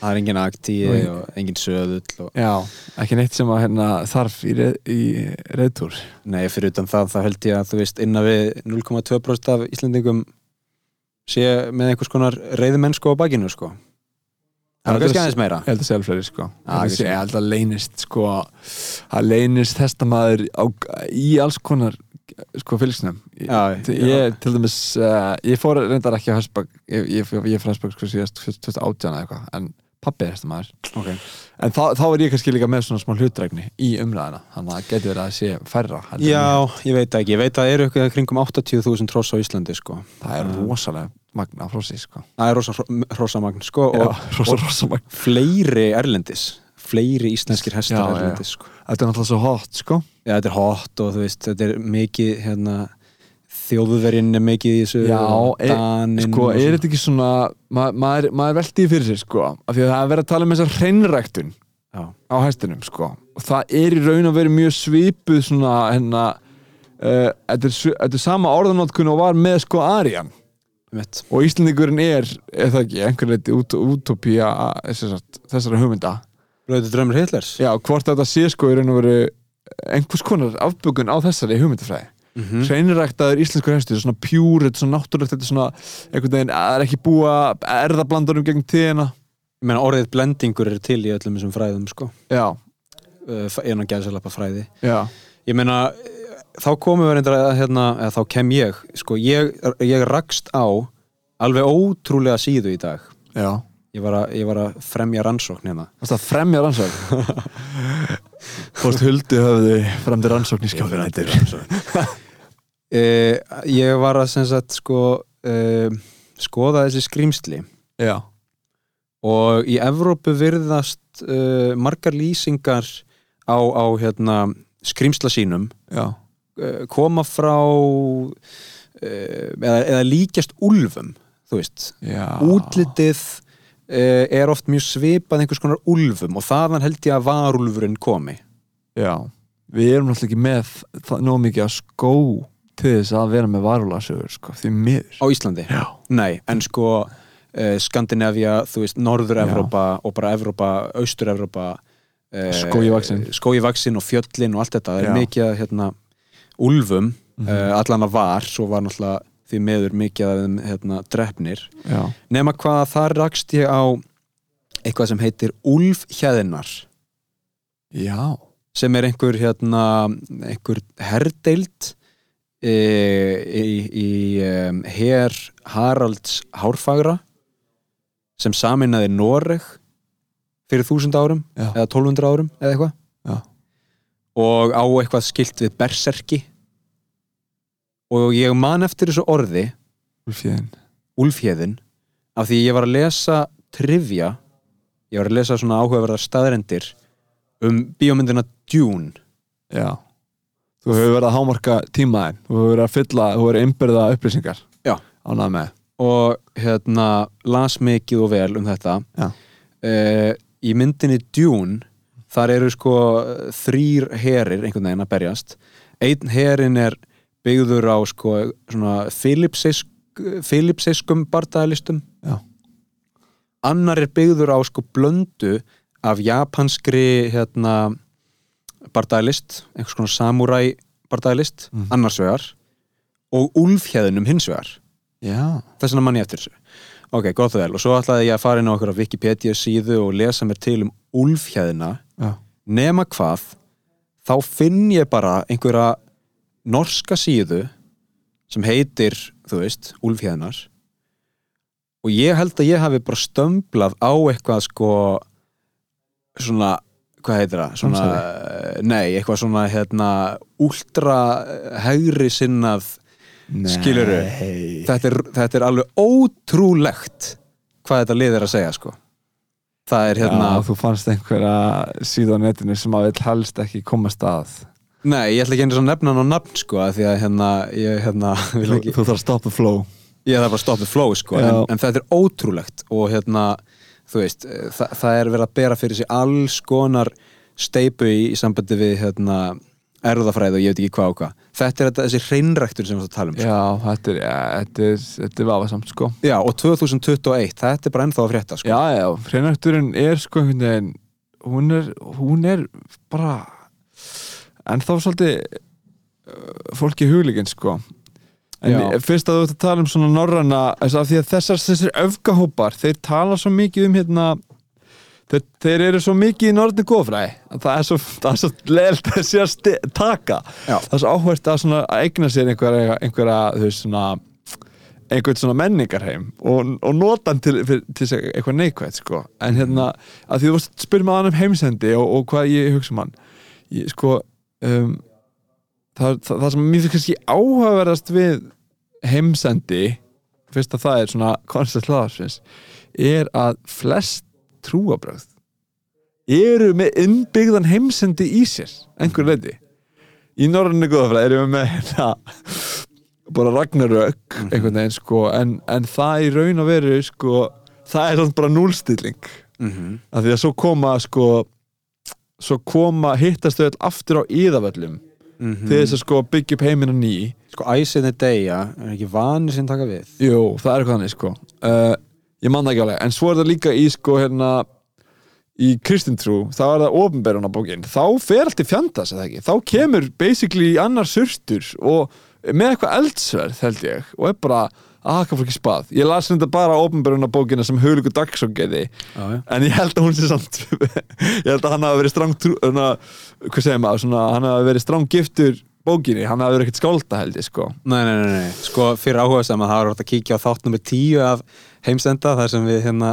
A: það er engin aktíi
C: Og-
A: og engin söðull og...
C: Já, ekki neitt sem að hérna, þarf í, reð, í reyðtúr
A: Nei, fyrir utan það, þá held ég að þú veist innan við 0,2% af Íslandingum sé með einhvers konar reyðmennsku á bakinu sko Það er kannski aðeins meira.
C: Ég held að segja fleiri sko. Ég held að leynist sko að leynist hestamaður á, í alls konar sko fylgsnum. Ég,
A: Já,
C: til-
A: já.
C: ég til dæmis uh, ég fór reyndar ekki á Hesbak ég, ég, ég, ég fór Hesbak sko síðast 2018 eða eitthvað en pappi er hestamaður.
A: Ok.
C: En þá, þá er ég kannski líka með svona smá hlutrækni í umræðina þannig að það getur verið að sé færra
A: Já,
C: ég.
A: veit ekki, ég veit að það eru eitthvað kringum 80.000 tross á Íslandi sko.
C: Það er rosalega magna sig sko.
A: Það er rosa hrosamagn sko
C: Já,
A: og,
C: rosa, rosa magna
A: fleiri erlendis. Fleiri íslenskir hestar erlendis, sko.
C: Þetta er náttúrulega svo hot, sko.
A: Já, þetta er hot og þú veist, þetta er mikið hérna, þjóðverinn er mikið í þessu
C: Já, er-
A: Daninn
C: Sko,
A: og
C: er þetta ekki svona ma maður, maður veldi fyrir sér, sko af því að það er verið að tala um þessar hreinræktun
A: Já,
C: á hestinum, sko og það er í raun að vera mjög svipuð svona, hérna uh, þetta, er, þetta er sama orðanótkun og var með, sko,
A: mitt
C: og Íslandingurinn er, er það ekki einhver leiti út, útopía sagt, þessara hugmynda.
A: Rauði drömmur Hitlers.
C: Já, hvort þetta sé sko í raun og veru einhvers konar afbökun á þessari hugmyndafræði
A: mm
C: mm. hreinræktaður íslenskur hestur, svona pjúr þetta er svona náttúrulegt, þetta er svona einhvern veginn, að er ekki búa erðablandurum gegn tíðina.
A: Ég meina orðið blendingur er til í öllum þessum fræðum sko,
C: Já,
A: uh, einu gæðsalapa fræði.
C: Já,
A: Ég meina, þá komum við reyndar að hérna, eða þá kem ég sko, ég, ég rakst á alveg ótrúlega síðu í dag.
C: Já.
A: Ég var að, ég var að fremja rannsókn hérna.
C: Varst það fremja rannsókn? Hvort huldu höfðu fremdi rannsókn í skjálfinættir
A: uh, Ég var að sagt sko uh, skoða þessi skrýmsli
C: Já,
A: og í Evrópu virðast uh, margar lýsingar á, á hérna, skrýmsla sínum
C: já,
A: uh, koma frá uh, eða, eða líkjast
C: já.
A: Útlitið uh, er oft mjög svipað einhvers konar úlfum og þaðan held ég að varúlfurinn komi.
C: Já, við erum náttúrulega ekki með það, nóg mikið að skó til þess að vera með varulagsögur sko, því miður.
A: Á Íslandi?
C: Já,
A: Nei, en sko uh, Skandinavia, þú veist, Norður-Evrópa og bara Evrópa, Austur-Evrópa uh,
C: Skógi vaxinn.
A: Skógi vaxinn og fjöllin og allt þetta. Það er mikið hérna, úlfum
C: Mhm.
A: uh, allan að var, svo var náttúrulega því meður mikið að þeim hérna, drefnir
C: já,
A: nema hvað þar rakst ég á eitthvað sem heitir úlfhjæðinar
C: já.
A: Sem er einhver hérna, einhver herdeild í, í um, her Haralds Hárfagra sem saminnaði Noreg fyrir þúsund árum
C: Já.
A: eða 1200 árum eða eitthvað. Og á eitthvað skilt við berserki. Og ég man eftir þessu orði Úlfhéðin af því ég var að lesa trivia ég var að lesa svona áhugaverðar staðrendir um bíómyndina Dune.
C: Já Þú hefur verið að hámarka tímaðin Þú hefur verið að fylla, þú hefur verið að innbyrða upplýsingar.
A: Já.
C: Ánað með.
A: Og hérna las mikið og vel um þetta. Uh, í myndinni Dune þar eru sko þrýr herir einhvern veginn að berjast. Einn herin er byggður á sko svona filipsisk, filipsiskum bardagalistum
C: Já.
A: annar er byggður á sko blöndu af japanskri hérna bardagalist, einhvers konar samuræ bardagalist,
C: Mhm.
A: annars vegar og úlfhjæðinum hins vegar.
C: Já.
A: Þess vegna mann ég eftir þessu. Ok, gott og vel, og svo ætlaði ég að fara inn á okkur á Wikipedia síðu og lesa mér til um úlfhjæðina
C: Já,
A: nema hvað þá finn ég bara einhverja norska síðu sem heitir, þú veist, úlfhjæðinar og ég held að ég hafi bara stömblað á eitthvað sko svona, hvað heitir það? Svona, nei, eitthvað svona hérna, últra hægri sinnað
C: Nei.
A: Skilurðu? þetta er, þetta er alveg ótrúlegt hvað þetta lið er að segja sko það er hérna
C: Já, þú fannst einhverja síðu á netinu sem að vill helst ekki koma stað
A: nei, ég ætla ekki einu svona nefna hann á nafn sko því að hérna, ég hérna
C: Þú, þú þarf að stoppa flow
A: ég þarf að stoppa flow sko, en, en þetta er ótrúlegt og hérna, þú veist það, það er verið að bera fyrir sig alls konar steipu í, í sambandi við hérna, erðafræði og ég veit ekki hvað og hvað þetta er þetta, þessi hreinræktur sem við erum að tala um sko.
C: Já, þetta er, þetta er, þetta vafasamt sko
A: já, og 2021, þetta er bara ennþá að frétta sko.
C: Já, já, hreinækturinn er sko einhvern veginn hún er, hún er bara en þá svolítið uh, fólki huglíkinn sko en
A: Já.
C: fyrst að þú ert að tala um svona að þessar, þessir öfgahópar þeir tala svo mikið um hérna þeir, þeir eru svo mikið í norðni góðfræði að það er svo, svo leilt að sé að taka
A: Já.
C: það er svo áhvert að, svona, að eigna sér einhverja, einhverja þú veist svona einhvern svona menningarheim og, og nota hann til, til, eitthvað neikvægt sko. en hérna, að því þú spyrja maður um heimsendi og, og hvað ég hugsa um hann ég, sko um, það, það, það sem mér finnst áhugaverðast við heimsendi fyrst að það er svona koncept hlaðarsins er að flest trúabröð eru með innbyggðan heimsendi í sér einhver leiti í norðinu góðafræð erum við með hérna bara Ragnarök einhvern veginn sko en, en það í raun og veru sko það er svona bara núlstilling
A: Mhm.
C: af því að svo koma sko svo koma hittast þau öll aftur á íðavöllum
A: Mhm.
C: til þess að sko byggja upp heiminn á ný.
A: Sko deyja er ekki vanir sem taka við?
C: Jú, það er eitthvað þannig sko. Uh, Ég man það ekki alveg, en svo er það líka í sko hérna í kristintrú, þá er það ofinberuna bókin þá fer allt í fjandas eða ekki? Þá kemur basically annar surtur og með eitthvað eldsverð held ég, og er bara að haka fólki spað ég las þetta bara ofinberuna bókina sem Hauliku Dagsson
A: Já, já.
C: en ég held að hún sé samt ég held að hann hafi verið svona, hann hafi verið stráng giftur bókinni, hann hafi verið ekkert skálda held ég sko.
A: Nei, nei, nei, nei, sko fyrir áhuga sem að það var hægt að kíkja á þátt nummer 10 af heimsenda þar sem við hérna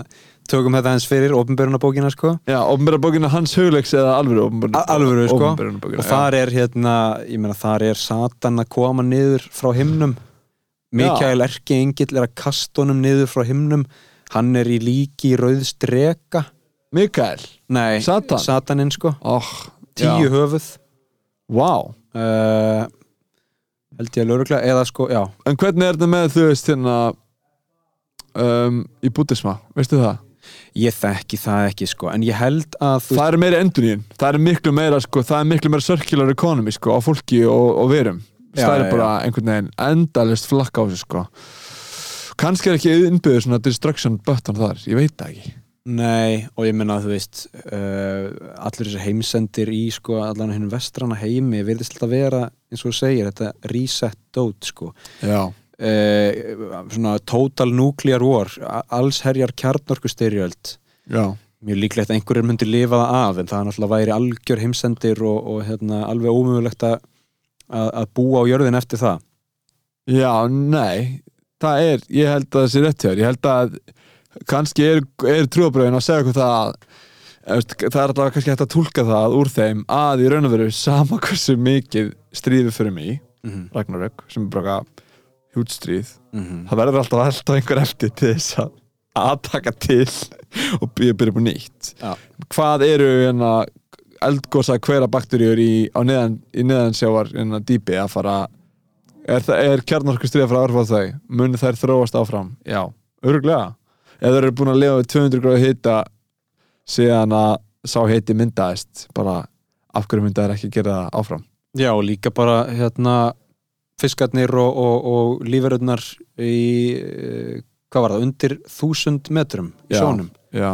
A: tökum þetta eins fyrir ofinbörunabókina sko.
C: Já, ofnbæra bókina hans hugleiks eða alvöru ofnbæra
A: A- alvöru sko.
C: Bókina,
A: og þar er hérna, ég meina þar er Satan að koma niður frá himnum Mikael Erki Engill er að kasta honum niður frá himnum. Hann er í líki rauðstreka
C: Mikael?
A: Nei,
C: Satan?
A: Sataninn sko.
C: Oh,
A: Tíu höfuð.
C: Vá.
A: Uh, held ég að lögregla eða sko, já.
C: En hvernig er þetta með þú veist hérna um, í bútisma, veistu það?
A: ég þekki það ekki sko en ég held að þú
C: Það er meira enduníun, það er miklu meira sko, það er miklu meira circular economy sko, á fólki og, og verum
A: Já,
C: bara einhvern veginn endalist flakka á sig sko. Kannski er ekki innbyggður svona destruction button þar, ég veit það ekki.
A: Nei, og ég menna að þú veist uh, allir þessir heimsendir í sko allan hennum vestrana heimi virðist alltaf vera, eins og þú segir, þetta reset dot sko.
C: Já,
A: uh, svona total nuclear war allsherjar kjarnorkustyrjöld.
C: Já,
A: mjög líklegt að einhverjir myndi lifa það af en það er náttúrulega væri algjör heimsendir og, og hérna, alveg ómögulegt að, að, að búa á jörðin eftir það
C: já, nei það er, ég held að það sé rétt hjá þér ég held að kannski er, er trúabröðin að segja okkur það að það er alltaf kannski hægt að tólka það úr þeim að í raun og veru sama hversu mikið stríði fyrir mig
A: mm -hmm.
C: Ragnarök sem er bara hjútstríð
A: Mm
C: það verður alltaf alltaf einhver eftir til þess að aðtaka til og byrja, á nýtt
A: Já.
C: hvað eru hérna, eldgósa hvera bakteríur í, neðan, í neðansjávar hérna, dýpi að fara er, er kjarnorku stríða frá áhrif á þau? Muni þær þróast áfram? Já, öruglega eða þeir eru búin að lifa við 200 gráðu hita síðan að sá hiti myndaðist bara af hverju myndaðir ekki gera það áfram?
A: Já, líka bara hérna fiskarnir og, og, og lífverðunar í eh, hvað var það, undir þúsund metrum í
C: Já.
A: sjónum.
C: Já,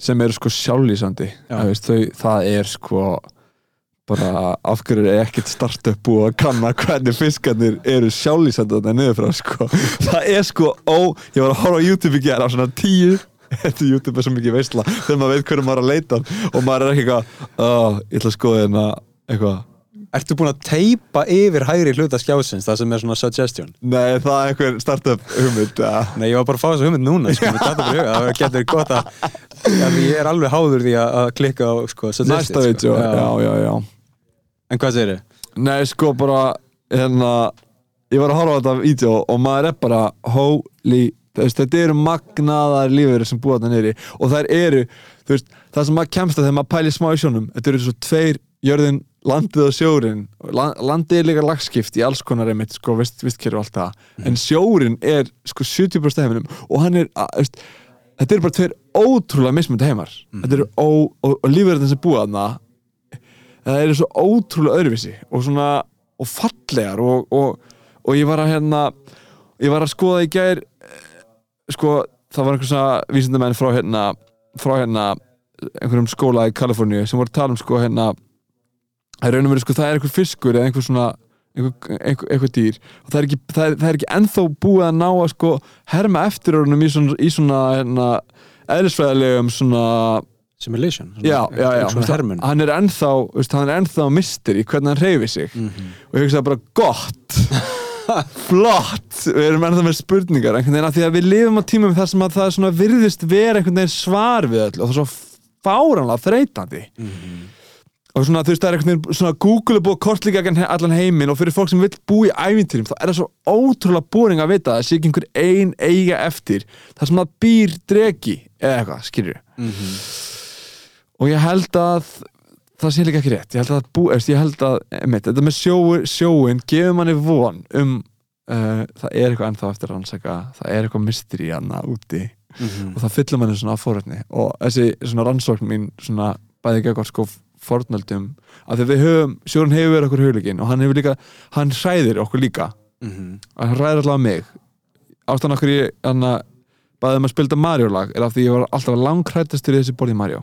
C: sem eru sko sjálflýsandi
A: Já.
C: Það veist, þau, það er sko bara af hverju er ekkert startup búið að kanna hvernig fiskarnir eru sjálflýsandi þetta niður frá sko það er sko, ó, ég var að horfa á YouTube í gera á svona tíu þetta YouTube er svo mikið veistla þegar maður veit hverju maður er að leita og maður er ekki eitthvað, ó, ég ætla að skoða hérna eitthvað,
A: Ertu búin að teipa yfir hægri hluta skjásins það sem er svona suggestion?
C: nei það er einhver startup hugmynd ja.
A: Nei, ég var bara að fá þessu hugmynd núna sko, það það getur gott að ég er alveg háður því að klikka á sko, suggested,
C: næsta vídeo,
A: sko.
C: já, já, já
A: En hvað segir þið?
C: Nei, sko bara hérna, ég var að horfa á þetta vídeo og maður er bara holy, þetta eru magnaðar lífur sem búa þetta niðri og þær eru, þú veist, það sem maður kemst að þegar maður pælir smá í sjónum, þetta eru svo tveir jörðin, landið og sjórin La- landið er líka lagskipt í alls konar einmitt, sko, vist, vistkerfi og allt það. En sjórin er sko 70% heiminum og hann er, að, veist, þetta eru bara tveir ótrúlega mismöndi heimar. Þetta eru ó, og, og lífverðin sem búa þarna það eru svo ótrúlega öðruvísi og svona og fallegar og, og, og ég var að hérna ég var að skoða í gær eh, sko það var einhver svona vísindamenn frá hérna frá hérna einhverjum skóla í Kaliforníu sem voru að tala um sko hérna það er raun og verið sko það er einhver fiskur eða einhver svona einhver, einhver, einhver dýr og það er, ekki, það, er, það er ekki ennþá búið að ná að sko herma eftir orðunum í svona, í svona hérna, eðlisfræðilegum svona
A: Simulation? Svona,
C: já, já, já,
A: hermun
C: hann er ennþá veist, hann er ennþá mystery hvernig hann reyfi sig
A: Mhm.
C: og ég hugsaði bara gott flott, við erum ennþá með spurningar einhvern veginn að því að við lifum á tímum þar sem að það er svona virðist vera einhvern veginn svar við öll og það er svo fáranlega þreytandi
A: Mhm.
C: Og svona þú veist það er einhvern veginn svona Google er búið að kortlíka allan- heiminn og fyrir fólk sem vill búa í ævintýrum þá er það svo ótrúlega búring að vita að það sé ekki einhver ein eiga eftir. Það sem það býr dregi eða eitthvað, skilur
A: Mhm.
C: og ég held að það sé líka ekki rétt. Ég held að, bú, eftir, ég held að einmitt, þetta með sjó, sjóin gefur manni von um uh, það er eitthvað ennþá eftir að rannsaka það er eitthvað mysteri hana úti.
A: Mhm.
C: og það fyllir manni svona af fórhætni og þessi svona rannsókn mín svona bæði ekki fórnöldum að því við höfum, sjórun hefur verið okkur hugleikin og hann hefur líka, hann hræðir okkur líka.
A: Mhm.
C: og hann hræðir allavega mig. Ástæðan okkur ég hann að bæði um að spilta Mario lag er af því ég var alltaf langkrættastur í þessi borði Mario.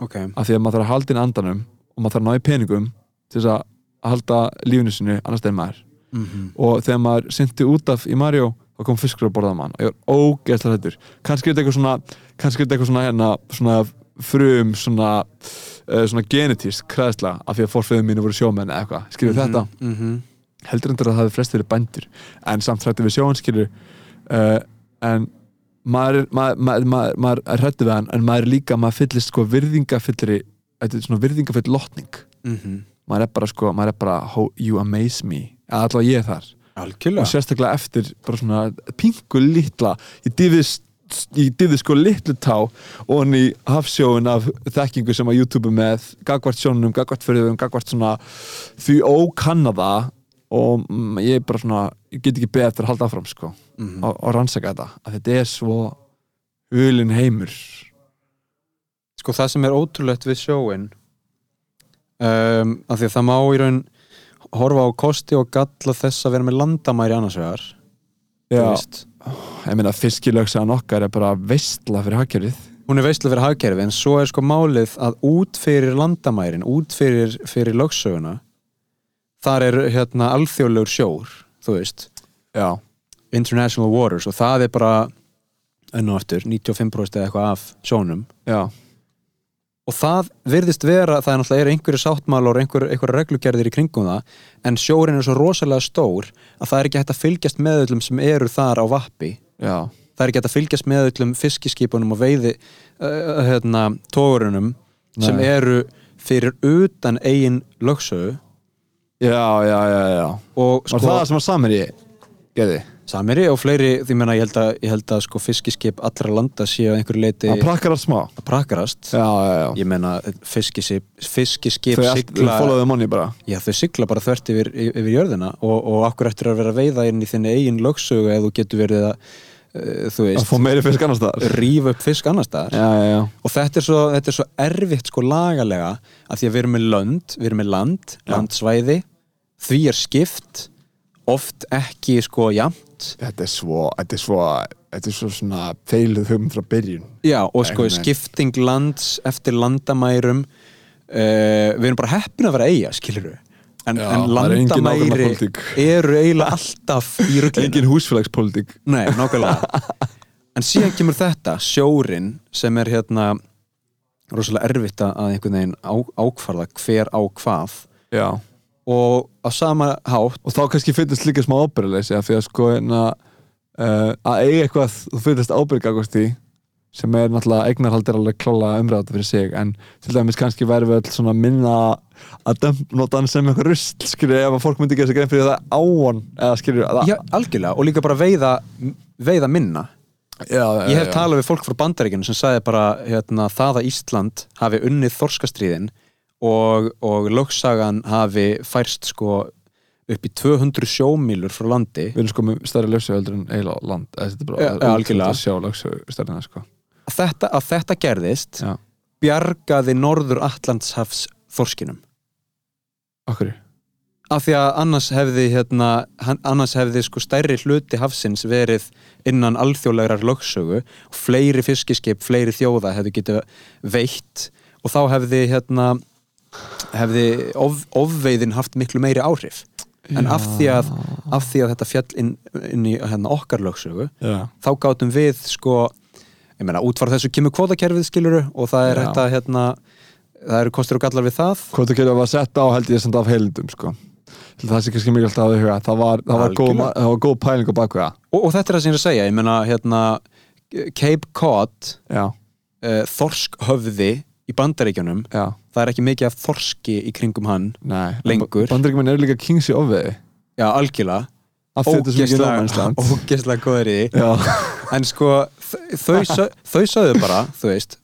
A: Ok,
C: af því að maður þarf að halda inn andanum og maður þarf að ná í peningum til þess að halda lífinu sinu annars þegar maður.
A: Mhm.
C: og þegar maður synti út af í Mario þá kom fiskur að borða mann og ég var ógeðslega hættur kannski er þetta eitthvað svona kannski er þetta eitthvað svona hérna svona frum svona uh, svona genetísk kræðsla af því að fórföðum mínu voru sjómenn eða eitthvað skilur
A: Mhm.
C: þetta
A: Mhm.
C: heldur endur að það hefði flest verið bændur en samt hrættu við sjóan skilur uh, en maður, maður, maður, maður, maður er hrættu við hann en maður er líka, maður fyllist sko virðingafyllri þetta er svona virðingafyll lotning
A: Mhm.
C: maður er bara sko, maður er bara you amaze me, allavega ég er þar
A: algjörlega
C: og sérstaklega eftir bara svona pingu litla ég dýði, ég dýði sko litlu tá og hann í hafsjóin af þekkingu sem að YouTube með gagvart sjónunum, gagvart fyrirðum, gagvart svona því ókannada og mm, ég er bara svona ég get ekki beðið eftir að halda áfram sko
A: Mhm.
C: og, og rannsaka þetta, að þetta er svo hulin heimur
A: Sko það sem er ótrúlegt við sjóin um, af því að það má í raun horfa á kosti og galla þess að vera með landamæri annars vegar
C: Já,
A: veist.
C: Ég meina fiskilöksaðan okkar er bara veistla fyrir hagkerfið.
A: Hún er veistlega fyrir hagkerfi en svo er sko málið að út fyrir landamærin út fyrir, fyrir lögsöguna þar er hérna alþjóðlegur sjór þú veist,
C: Já,
A: international waters og það er bara enn og aftur 95% eða eitthvað af sjónum.
C: Já,
A: og það virðist vera, það er náttúrulega er einhverju sáttmál og einhver, einhverju reglugerðir í kringum það en sjórin er svo rosalega stór að það er ekki hægt að fylgjast með öllum sem eru þar á vappi
C: já.
A: Það er ekki að fylgjast með öllum fiskiskipunum og veiði uh, hérna, tógrunum sem eru fyrir utan eigin lögsögu.
C: Já, já, já, já
A: og
C: Var
A: sko
C: það sem að Samiri gerði?
A: samiri og fleiri, því menna ég held að, ég held að sko fiskiskip allra landa séu að einhverju leiti
C: að smá?
A: Að prakarast
C: Já, já, já.
A: Ég menna fiskiskip, fiskiskip
C: Þau
A: sigla
C: the money bara.
A: Já, þau sigla bara þvert yfir, yfir jörðina og, og akkur eftir að vera veiða inn í þinni eigin lögsögu eða þú getur verið að þú
C: Að
A: veist,
C: fá meiri fisk annars staðar.
A: rífa upp fisk annars staðar. Og þetta er, svo, þetta er svo erfitt sko lagalega að því að við erum með lönd við erum með land,
C: Já.
A: landsvæði. Því er skipt oft ekki sko jafnt.
C: Þetta er svo, þetta er svo Þetta er svo svona feiluð hugmynd frá byrjun.
A: Já, og sko
C: veginn.
A: skipting lands eftir landamærum uh, við erum bara heppin að vera eiga, skilur en,
C: Já,
A: en landamæri eru eiginlega alltaf í ruglinu.
C: Engin húsfélagspólitík
A: Nei, nákvæmlega. En síðan kemur þetta, sjórin sem er hérna rosalega erfitt að einhvern veginn á, ákvarða hver á hvað.
C: Já.
A: Og á sama hátt
C: Og þá kannski finnst líka smá ábyrðaleysi af því að sko hérna uh, að eiga eitthvað, þú finnst ábyrðgagast því sem er náttúrulega eignarhaldir alveg klála umræða fyrir sig en til dæmis kannski væri við öll svona minna að dömp nota hann sem eitthvað rusl skilur ef að fólk myndi ekki að segja grein fyrir það áon eða skilur að
A: Já, algjörlega, og líka bara veiða veiða minna.
C: Já,
A: Ég hef talað við fólk frá bandaríkjunum sem sagði bara hérna, það að Ísland hafi unnið þorskastríðin og, og lögsagan hafi færst sko upp í 200 sjómílur frá landi.
C: Við erum sko með stærri lögsögöldur en eiginlega land eða þetta er bara
A: Já, já, algjörlega.
C: að sjá lögsögur stærri sko
A: að þetta, að þetta gerðist
C: Já.
A: bjargaði norður Allandshafs þorskinum
C: Okkur
A: af því að annars hefði hérna, annars hefði sko stærri hluti hafsins verið innan alþjóðlegar lögsögu og fleiri fiskiskip, fleiri þjóða hefði getið veitt og þá hefði hérna hefði of, ofveiðin haft miklu meiri áhrif. En af því, að, af því að þetta fjall inn, inn í hérna, okkar lögsögu
C: Já,
A: þá gátum við sko ég meina útfara þessu kemur kvótakerfið skiluru og það er þetta hérna það eru kostur og gallar við það.
C: Getur að setja á held ég samt af heilindum sko. Það sé kannski mikilvægt að huga. Það var, það var, góð, það var góð pæling á baku það.
A: Og, og þetta er það sem ég er að segja, ég meina hérna Cape Cod uh, þorskhöfði í bandaríkjunum
C: já,
A: það er ekki mikið af þorski í kringum hann
C: nei
A: Lengur.
C: Bandaríkjumenn eru líka kings í ofveði
A: já, algjörlega.
C: Er
A: ógeðslega góður í því en sko, þau, þau sögðu bara þú veist,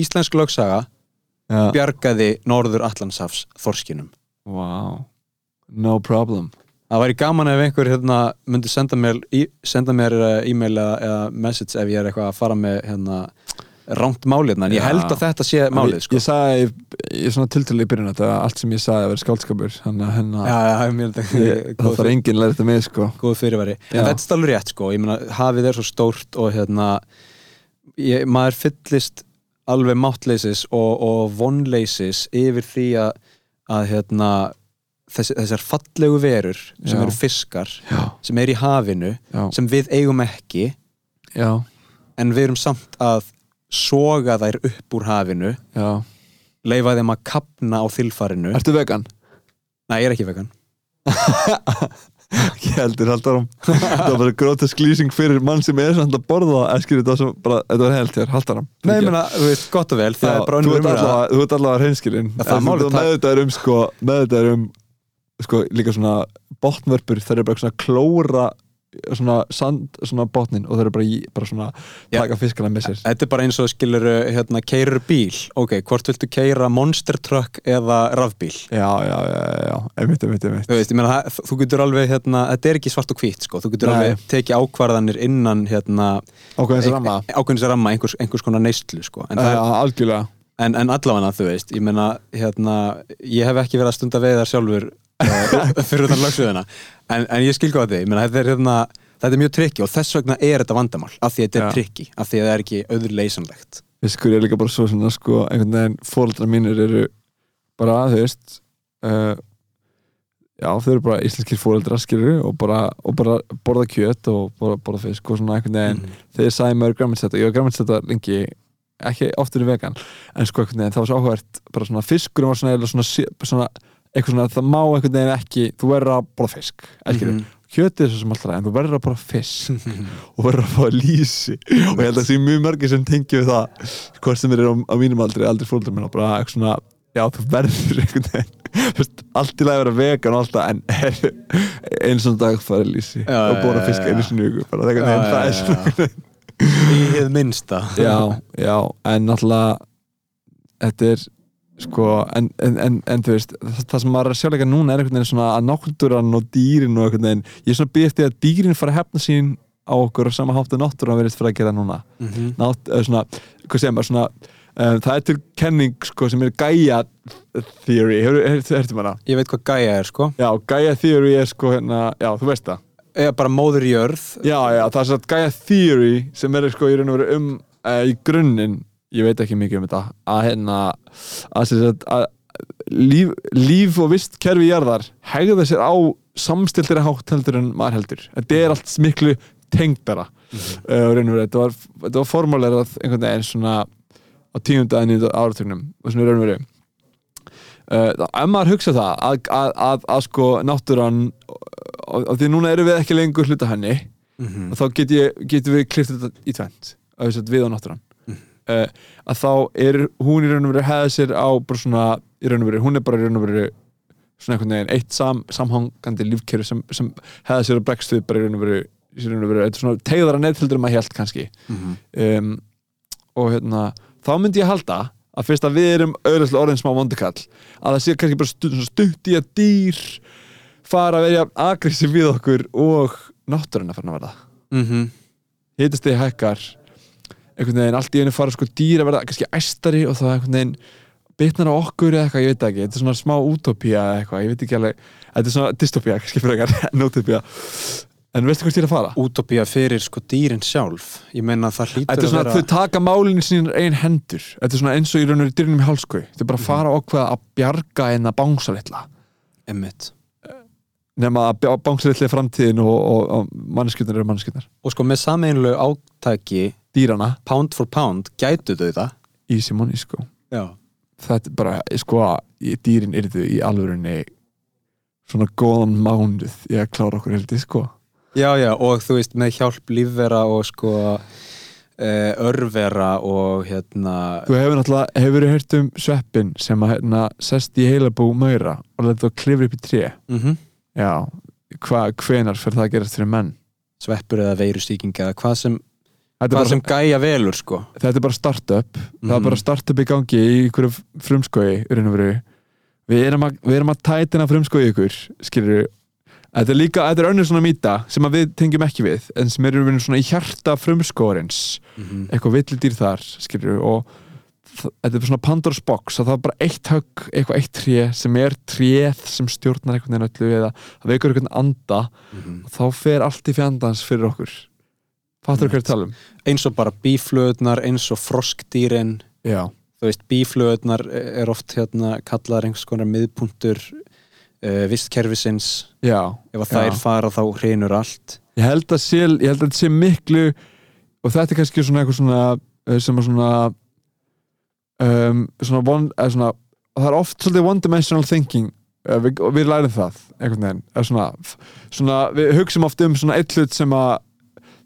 A: íslensk lögsaga
C: Já.
A: bjargaði Norður Allandshafs þorskinum
C: Wow. no problem
A: það væri gaman ef einhver hérna, myndi senda mér, uh, e-mail eða, eða message ef ég er eitthvað að fara með hérna, rámt málið en ég held að þetta sé málið
C: ég,
A: sko.
C: ég sagði, ég er svona tiltölu í byrjun þetta var allt sem ég sagði að vera skáldskapur þannig að
A: held
C: ég,
A: ekki
C: það þarf enginn að mig sko.
A: góð fyrirværi, en
C: Já.
A: þetta er alveg rétt sko, ég meina hafið er svo stórt og hérna ég, maður fyllist alveg máttleysis og, og vonleysis yfir því að, að hérna þess, þessar fallegu verur sem
C: Já.
A: eru fiskar,
C: já,
A: sem eru í hafinu
C: já,
A: sem við eigum ekki
C: já,
A: en við erum samt að soga þær upp úr hafinu.
C: Já.
A: leifa þeim að kapna á þilfarinu.
C: Ertu vegan?
A: Nei, ég er ekki vegan.
C: Ég heldur haldur um Það var bara grótesk lýsing fyrir mann sem er samt að borða eskir þetta sem bara, þetta var held hér, haldur um
A: Nei, ég meina, þú veist, gott og vel, það er bara
C: þú
A: önnur
C: ert
A: umræða.
C: allavega, þú ert allavega hreinskilinn.
A: Það er málið,
C: með þetta er um sko, með þetta er um sko, líka svona botnvörpur, það er bara svona klóra svona sand, svona botnin og það er bara, í, bara svona
A: Já.
C: taka fiskana með sér.
A: Þetta er bara eins og skilur hérna, keirur bíl, ok, hvort viltu keira monster truck eða rafbíl?
C: Já, já, já, já, einmitt, einmitt, einmitt.
A: Þú veist, ég meina, það- þú getur alveg, hérna, þetta er ekki svart og hvít, sko, þú getur
C: Nei.
A: alveg tekið ákvarðanir innan, hérna
C: Ákveðins ramma.
A: ákveðins ramma, einhvers, einhvers konar neyslu, sko. En, það,
C: algjörlega.
A: En, en allavega, þú veist, ég meina, hérna ég hef ekki verið að stunda veiðar sjálfur uh, fyrir utan lagsöðuna en, en ég skil hvað þig, ég þetta er hérna þetta er mjög trikki og þess vegna er þetta vandamál af því að þetta er trikki, af því að það er ekki auðurleysanlegt
C: Fiskur er líka bara svo svona sko, einhvern veginn fóreldrar mínir eru bara, veist uh, já, þau eru bara íslenskir fóreldrar skilur og bara, og bara borða kjöt og borða, borða fisk og svona einhvern veginn.
A: Mhm.
C: þegar ég sagði mér græminsetta, ég var græminsetta lengi ekki oftur í vegan. En sko einhvern veginn, það var svo áhugavert bara svona fiskur var svona, svona, svona eitthvað svona, það má einhvern veginn ekki þú verður að borða fisk, ekki
A: Mhm.
C: kjötið er svo sem alltaf, en þú verður að borða fisk og verður að fá lýsi. Og ég held að það sé mjög margir sem tengi við það hvort sem er á, á mínum aldri, aldrei fólkdur minna bara eitthvað svona, já þú verður þú veist, allt í lagi að vera vegan og alltaf, en eins og dag fara lýsi
A: Já,
C: og
A: já,
C: fisk einu viku, bara það, er svona
A: í hið minnsta.
C: Já, já, en náttúrulega þetta er sko, en, en, en, en þú veist það, það sem maður er að sjá leika núna er einhvern veginn svona að náttúran og dýrin og einhvern veginn ég er svona býðast því að dýrin fara að hefna sín á okkur og sama hátt að náttúran verðist fyrir að gera núna.
A: Mhm.
C: Nátt, eða svona, hvað segir maður svona um, það er til kenning sko sem er Gaia Theory, þú maður
A: ég veit hvað gæja er, sko.
C: Já, Gaia Theory er sko hérna, já, þú veist það.
A: Eða bara móður jörð.
C: Já, já, það er svona Gaia Theory sem er sko í raun og veru um uh, í grunninn, ég veit ekki mikið um þetta. Að hérna að, að líf, líf og vist kerfi jarðar hegða sér á samstiltiri hátt heldur en maður heldur. Þetta er allt miklu tengdara. Uh, raun og veru, þetta var, var formálerað einhvern veginn svona á tíunda að nýjönda áratugnum. Og svona í raun og veru Uh, ef maður hugsa það að, að, að, að sko náttúran og, því núna erum við ekki lengur hluta henni
A: Mhm.
C: og þá get getum við klift þetta í tvent að við, á náttúran. Uh, að þá er hún í raun og veru hefða sér á bara svona í raun og veru, hún er bara í raun og veru svona einhvern veginn eitt sam, samhangandi lífkerfi sem, sem hefða sér að bregst við bara í raun og veru, í raun og veru er svona tegðara neðfildur um að held kannski
A: Mhm.
C: um, og hérna þá myndi ég halda að fyrst að við erum auðvitað orðin smá vondikall að það sé kannski bara stutt, stutt í að dýr fara að vera agressív við okkur og náttúruna fara að verða
A: Mhm.
C: hitast þig hækkar einhvern veginn allt í einu fara sko dýr að verða kannski æstari og það einhvern veginn bitnar á okkur eða eitthvað, ég veit ekki. Þetta er svona smá útópía eða eitthvað, ég veit ekki alveg. Þetta er svona dystopía, kannski fyrir eitthvað en útópía, en veistu hvað er að fara?
A: útópía fyrir sko dýrin sjálf. Ég meina það hlýtur
C: Þetta er svona,
A: að
C: þau
A: vera
C: taka málinu sín einn hendur. Þetta er svona eins og í raun og veru dyrnum í hálskau Þau bara fara á ákveða að bjarga en að bánsa litla
A: Einmitt.
C: Nefna að bánsa litla í framtíðin og, og, og mannskjöldnar eru mannskjöldnar
A: og sko með sameinlegu átaki
C: Dýrana
A: pound for pound gætu þau það?
C: Í Simoni sko
A: já,
C: Þetta er bara, sko, í- dýrin yrðu í alvörunni svona góðan mánuð í að klára okkur heldur sko.
A: Já, já og þú veist með hjálp lífvera og sko uh, örvera og hérna
C: Þú hefur náttúrulega, hefur heyrt um sveppin sem að hérna sest í heilabú maura og leta þá klifra upp í tré?
A: Mm
C: Já, hva, hvenar fyrir það að gerast fyrir menn?
A: sveppur eða veirustýking eða hvað sem
C: þetta er
A: hvað
C: bara,
A: sem gæja velur sko
C: þetta er bara startup það er
A: Mhm.
C: bara startup í gangi í og veru. við erum að, erum að tætina frumskói ykkur skilur þetta er líka, þetta er önnur svona mýta sem við tengjum ekki við en sem verið svona í hjarta frumskóarins
A: Mhm.
C: eitthvað villidýr þar skilur og þetta er svona Pandora's box að það er bara eitt högg, eitthvað eitt tré sem er tréð sem stjórnar einhvern veginn öllu eða það veikur einhvern anda
A: Mhm.
C: og þá fer allt í fjandans fyrir okkur fattur hvað ég er að tala um?
A: eins og bara bíflöðnar eins og froskdýrin.
C: Já,
A: þú veist, bíflöðnar er oft hérna kallaðar einhvers konar miðpuntur uh, vistkerfisins.
C: Já
A: ef að þær
C: Já.
A: fara þá hrinur allt.
C: Ég held að sé, ég held að þetta sé miklu og þetta er kannski svona eitthvað svona eh, sem að svona um, svona, one, eða svona það er oft svolítið one dimensional thinking. Eh, við, og við lærum það einhvern veginn. Svona, svona, við hugsum oft um svona eitt hlut sem að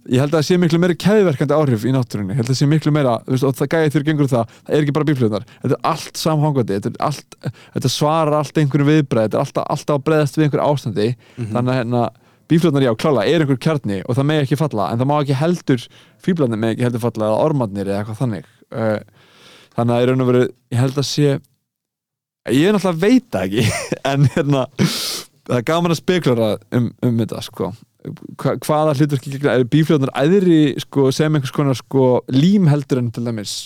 C: ég held að það sé miklu meira keðverkandi áhrif í náttúrunni. Ég held að það sé miklu meira, þú veist, og það gæði þurr gengur það, það er ekki bara bíflöðnar, þetta er allt samhangandi, þetta, er allt, þetta svarar allt einhverju viðbreið, þetta er alltaf, alltaf að breiðast við einhverju ástandi. Þannig að hérna, bíflöðnar já, klála, er einhver kjarni og það megi ekki falla, en það má ekki heldur fíblarnir megi ekki heldur falla eða ormarnir eða eitthvað þannig. Uh, þannig að í raun og veru, ég held að sé ég er náttúrulega veit það ekki en hérna það er gaman að speklara um, um þetta sko hvaða hlutverki gegna er bífljóðnar æðri sko, sem einhvers konar sko, lím heldur en til dæmis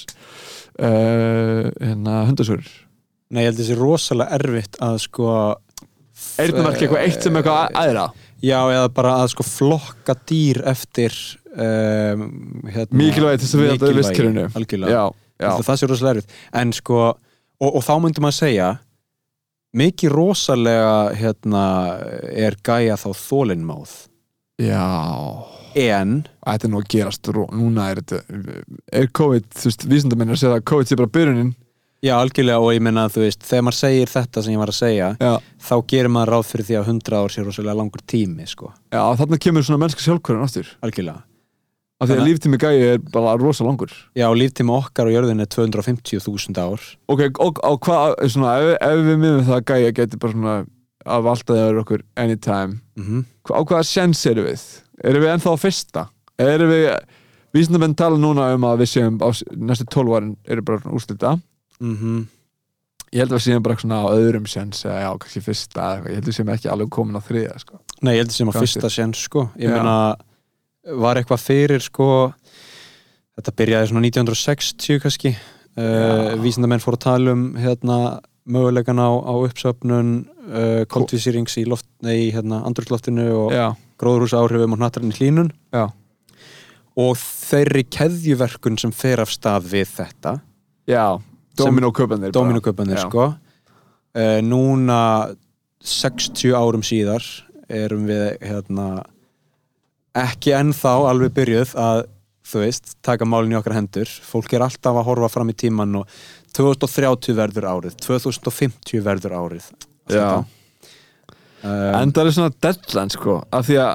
C: uh, hérna hundasúr
A: Nei, ég held þessi rosalega erfitt að sko
C: eirnumarki eitthvað eitt sem eitthvað a- æðra
A: Já, eða bara að sko flokka dýr eftir um, hérna,
C: Mikilvægi til þess að viðhalda
A: mikilvægi,
C: vistkerfinu.
A: Algjörlega,
C: já, já,
A: að það sé rosalega erfitt. En sko, og, og þá myndum maður segja mikið rosalega hérna er gæja þá þólinnmáð
C: já.
A: En?
C: Þetta er nú að gerast, núna er þetta er COVID, þú veist, vísindamenn að segja að COVID sé bara byrjunin.
A: Já, algjörlega og ég meina að þú veist, þegar maður segir þetta sem ég var að segja,
C: Já,
A: þá gerir maður ráð fyrir því að 100 ár sé rosalega langur tími, sko,
C: já þarna kemur svona mennska sjálfkvörðan aftur.
A: Algjörlega.
C: af því að líftími gæi er bara rosa langur.
A: Já, líftíma okkar á jörðin er 250.000 ár.
C: Ok, og, og hvað, svona, ef, ef við miðum það að gæi geti bara svona að valtaði yfir okkur anytime
A: Mm
C: Hva, á hvaða sjens eru við? Erum við ennþá á fyrsta? Erum við, vísindamenn tala núna um að við séum á næstu 12 árin eru bara úrslita
A: -hmm.
C: Ég held að við séum bara svona á öðrum sjens eða já, kannski fyrsta, ég held að við séum ekki alveg komin á þriða sko.
A: Nei, ég held að
C: Kannski.
A: fyrsta sén, sko. Ég
C: Já.
A: meina, var eitthvað fyrir, sko, þetta byrjaði svona 1960 kannski. Uh,
C: Já.
A: vísindamenn fóru að tala um, hérna, mögulegan á, á uppsöfnun uh, koltvísýrings í, loft, nei, í hérna, andrúrsloftinu og
C: Já,
A: gróðrúsa áhrifum og hnattarinn hlínun.
C: já,
A: og þeirri keðjuverkun sem fer af stað við þetta
C: Dominó-köpanir
A: Dominuköpanir
C: Já.
A: sko uh, núna 60 árum síðar erum við hérna ekki ennþá alveg byrjuð að þú veist, taka málin í okkar hendur fólk er alltaf að horfa fram í tíman og 2030 verður árið 2050 verður árið.
C: Já.
A: um,
C: En það er svona deadline sko af því að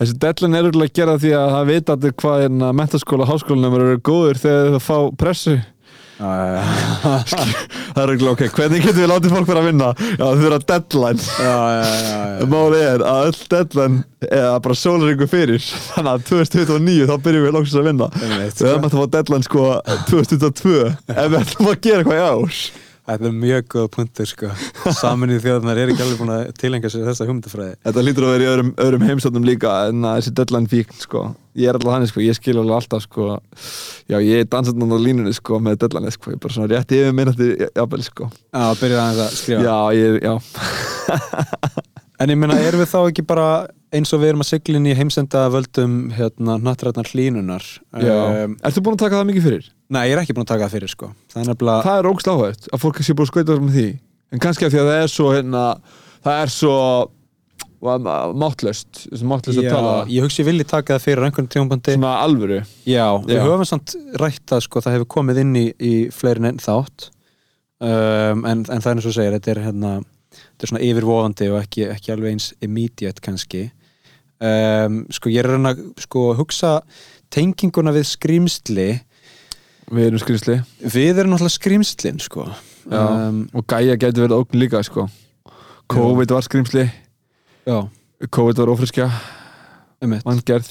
C: þessi deadline er úrlega að gera því að það vita allir hvað er mentaskóla háskólanum eru góður þegar það fá pressu Það er ekki ok, hvernig getum við látið fólk vera að vinna? Já, þau vera deadline.
A: Já, já, já, já.
C: Máli er að öll deadline er bara sólaringu fyrir. Þannig að 2029 þá byrjum við lóksins að vinna. Við
A: sko.
C: erum að fá deadline sko 2022 ef við ætlum að gera eitthvað í ár
A: Þetta er mjög góð punktur sko. Saminnið þjóðarnar er ekki alveg búin að tilengja sér þessa hugmyndafræði.
C: Þetta lítur að vera í öðrum, öðrum heimsóknum líka en þessi deadline fíkn sko. Ég er alltaf þannig sko, ég skil alveg alltaf sko. Já, ég er dansað á línunni sko með deadline sko, ég er bara svona rétt yfir minnati jafnvel sko.
A: Já, byrjaði að skrifa.
C: Já, ég, já
A: En ég meina, erum við þá ekki bara eins og við erum að sigla inn í heimsenda völdum hérna nattrætnar hlínunar
C: Já.
A: um,
C: Ertu búin að taka það mikið fyrir?
A: Nei, ég er ekki búin að taka það fyrir sko. Það er nefnilega
C: Það er ógst áhægt að fólk sé búin að skauta með því. En kannski af því að það er svo hérna Það er svo máttlöst Máttlöst að tala.
A: Já, ég hugsi ég vilji taka það fyrir einhvern tímabundi
C: Svona alvöru.
A: Já, við
C: Já.
A: höfum samt rætt að sko, það hefur komið inn í, í fleirin enn þátt. Um, en, en þetta er svona yfirvofandi og ekki, ekki alveg eins immediate kannski. Um, sko ég er reyna að sko, hugsa tenginguna við skrýmsli
C: Við erum skrifsli
A: við erum náttúrulega skrýmslin sko.
C: Já.
A: um,
C: Og gæja getur verið ógn líka sko. COVID var skrimsli
A: já,
C: COVID var ófriskja
A: emitt,
C: Manngerð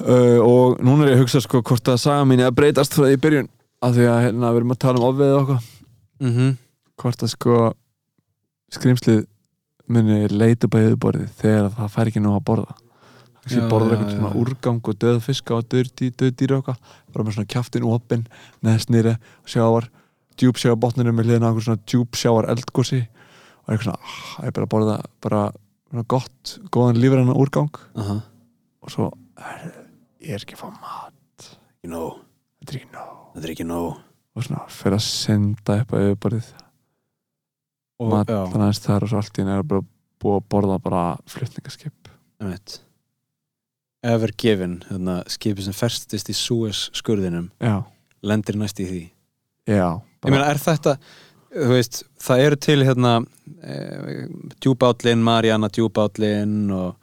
C: uh, og núna er ég að hugsa sko hvort að saga mín er að breytast frá því í byrjun af því að hérna, við erum að tala um ofveið og okkur
A: mm -hmm.
C: Hvort að sko skrimslið muni leita upp að yfirborðið þegar það fær ekki nú að borða. Þessi borður
A: já,
C: eitthvað svona úrgang og döð fiska og döð dýr og eitthvað. Bara með svona kjaftin opinn neðst nýri sjávar djúpsjávar botninu með á einhver svona djúpsjávar eldgósi og eitthvað svona ah, ég er bara að borða bara svona gott, góðan lífrann úrgang.
A: Aha.
C: og svo er, ég er ekki að fá mat.
A: You know,
C: þetta er ekki nóg.
A: Nóg.
C: Og svona fyrir að senda upp að yfirborðið
A: og,
C: þannig aðeins þar og svo allt í henni er bara búið að borða bara flutningaskip.
A: Einmitt. Ever Given, hérna, skipi sem ferstist í Suez skurðinum.
C: Já,
A: lendir næst í því.
C: Já
A: Ég meina, er þetta, veist, það eru til hérna e, djúbállin, Mariana djúbállin og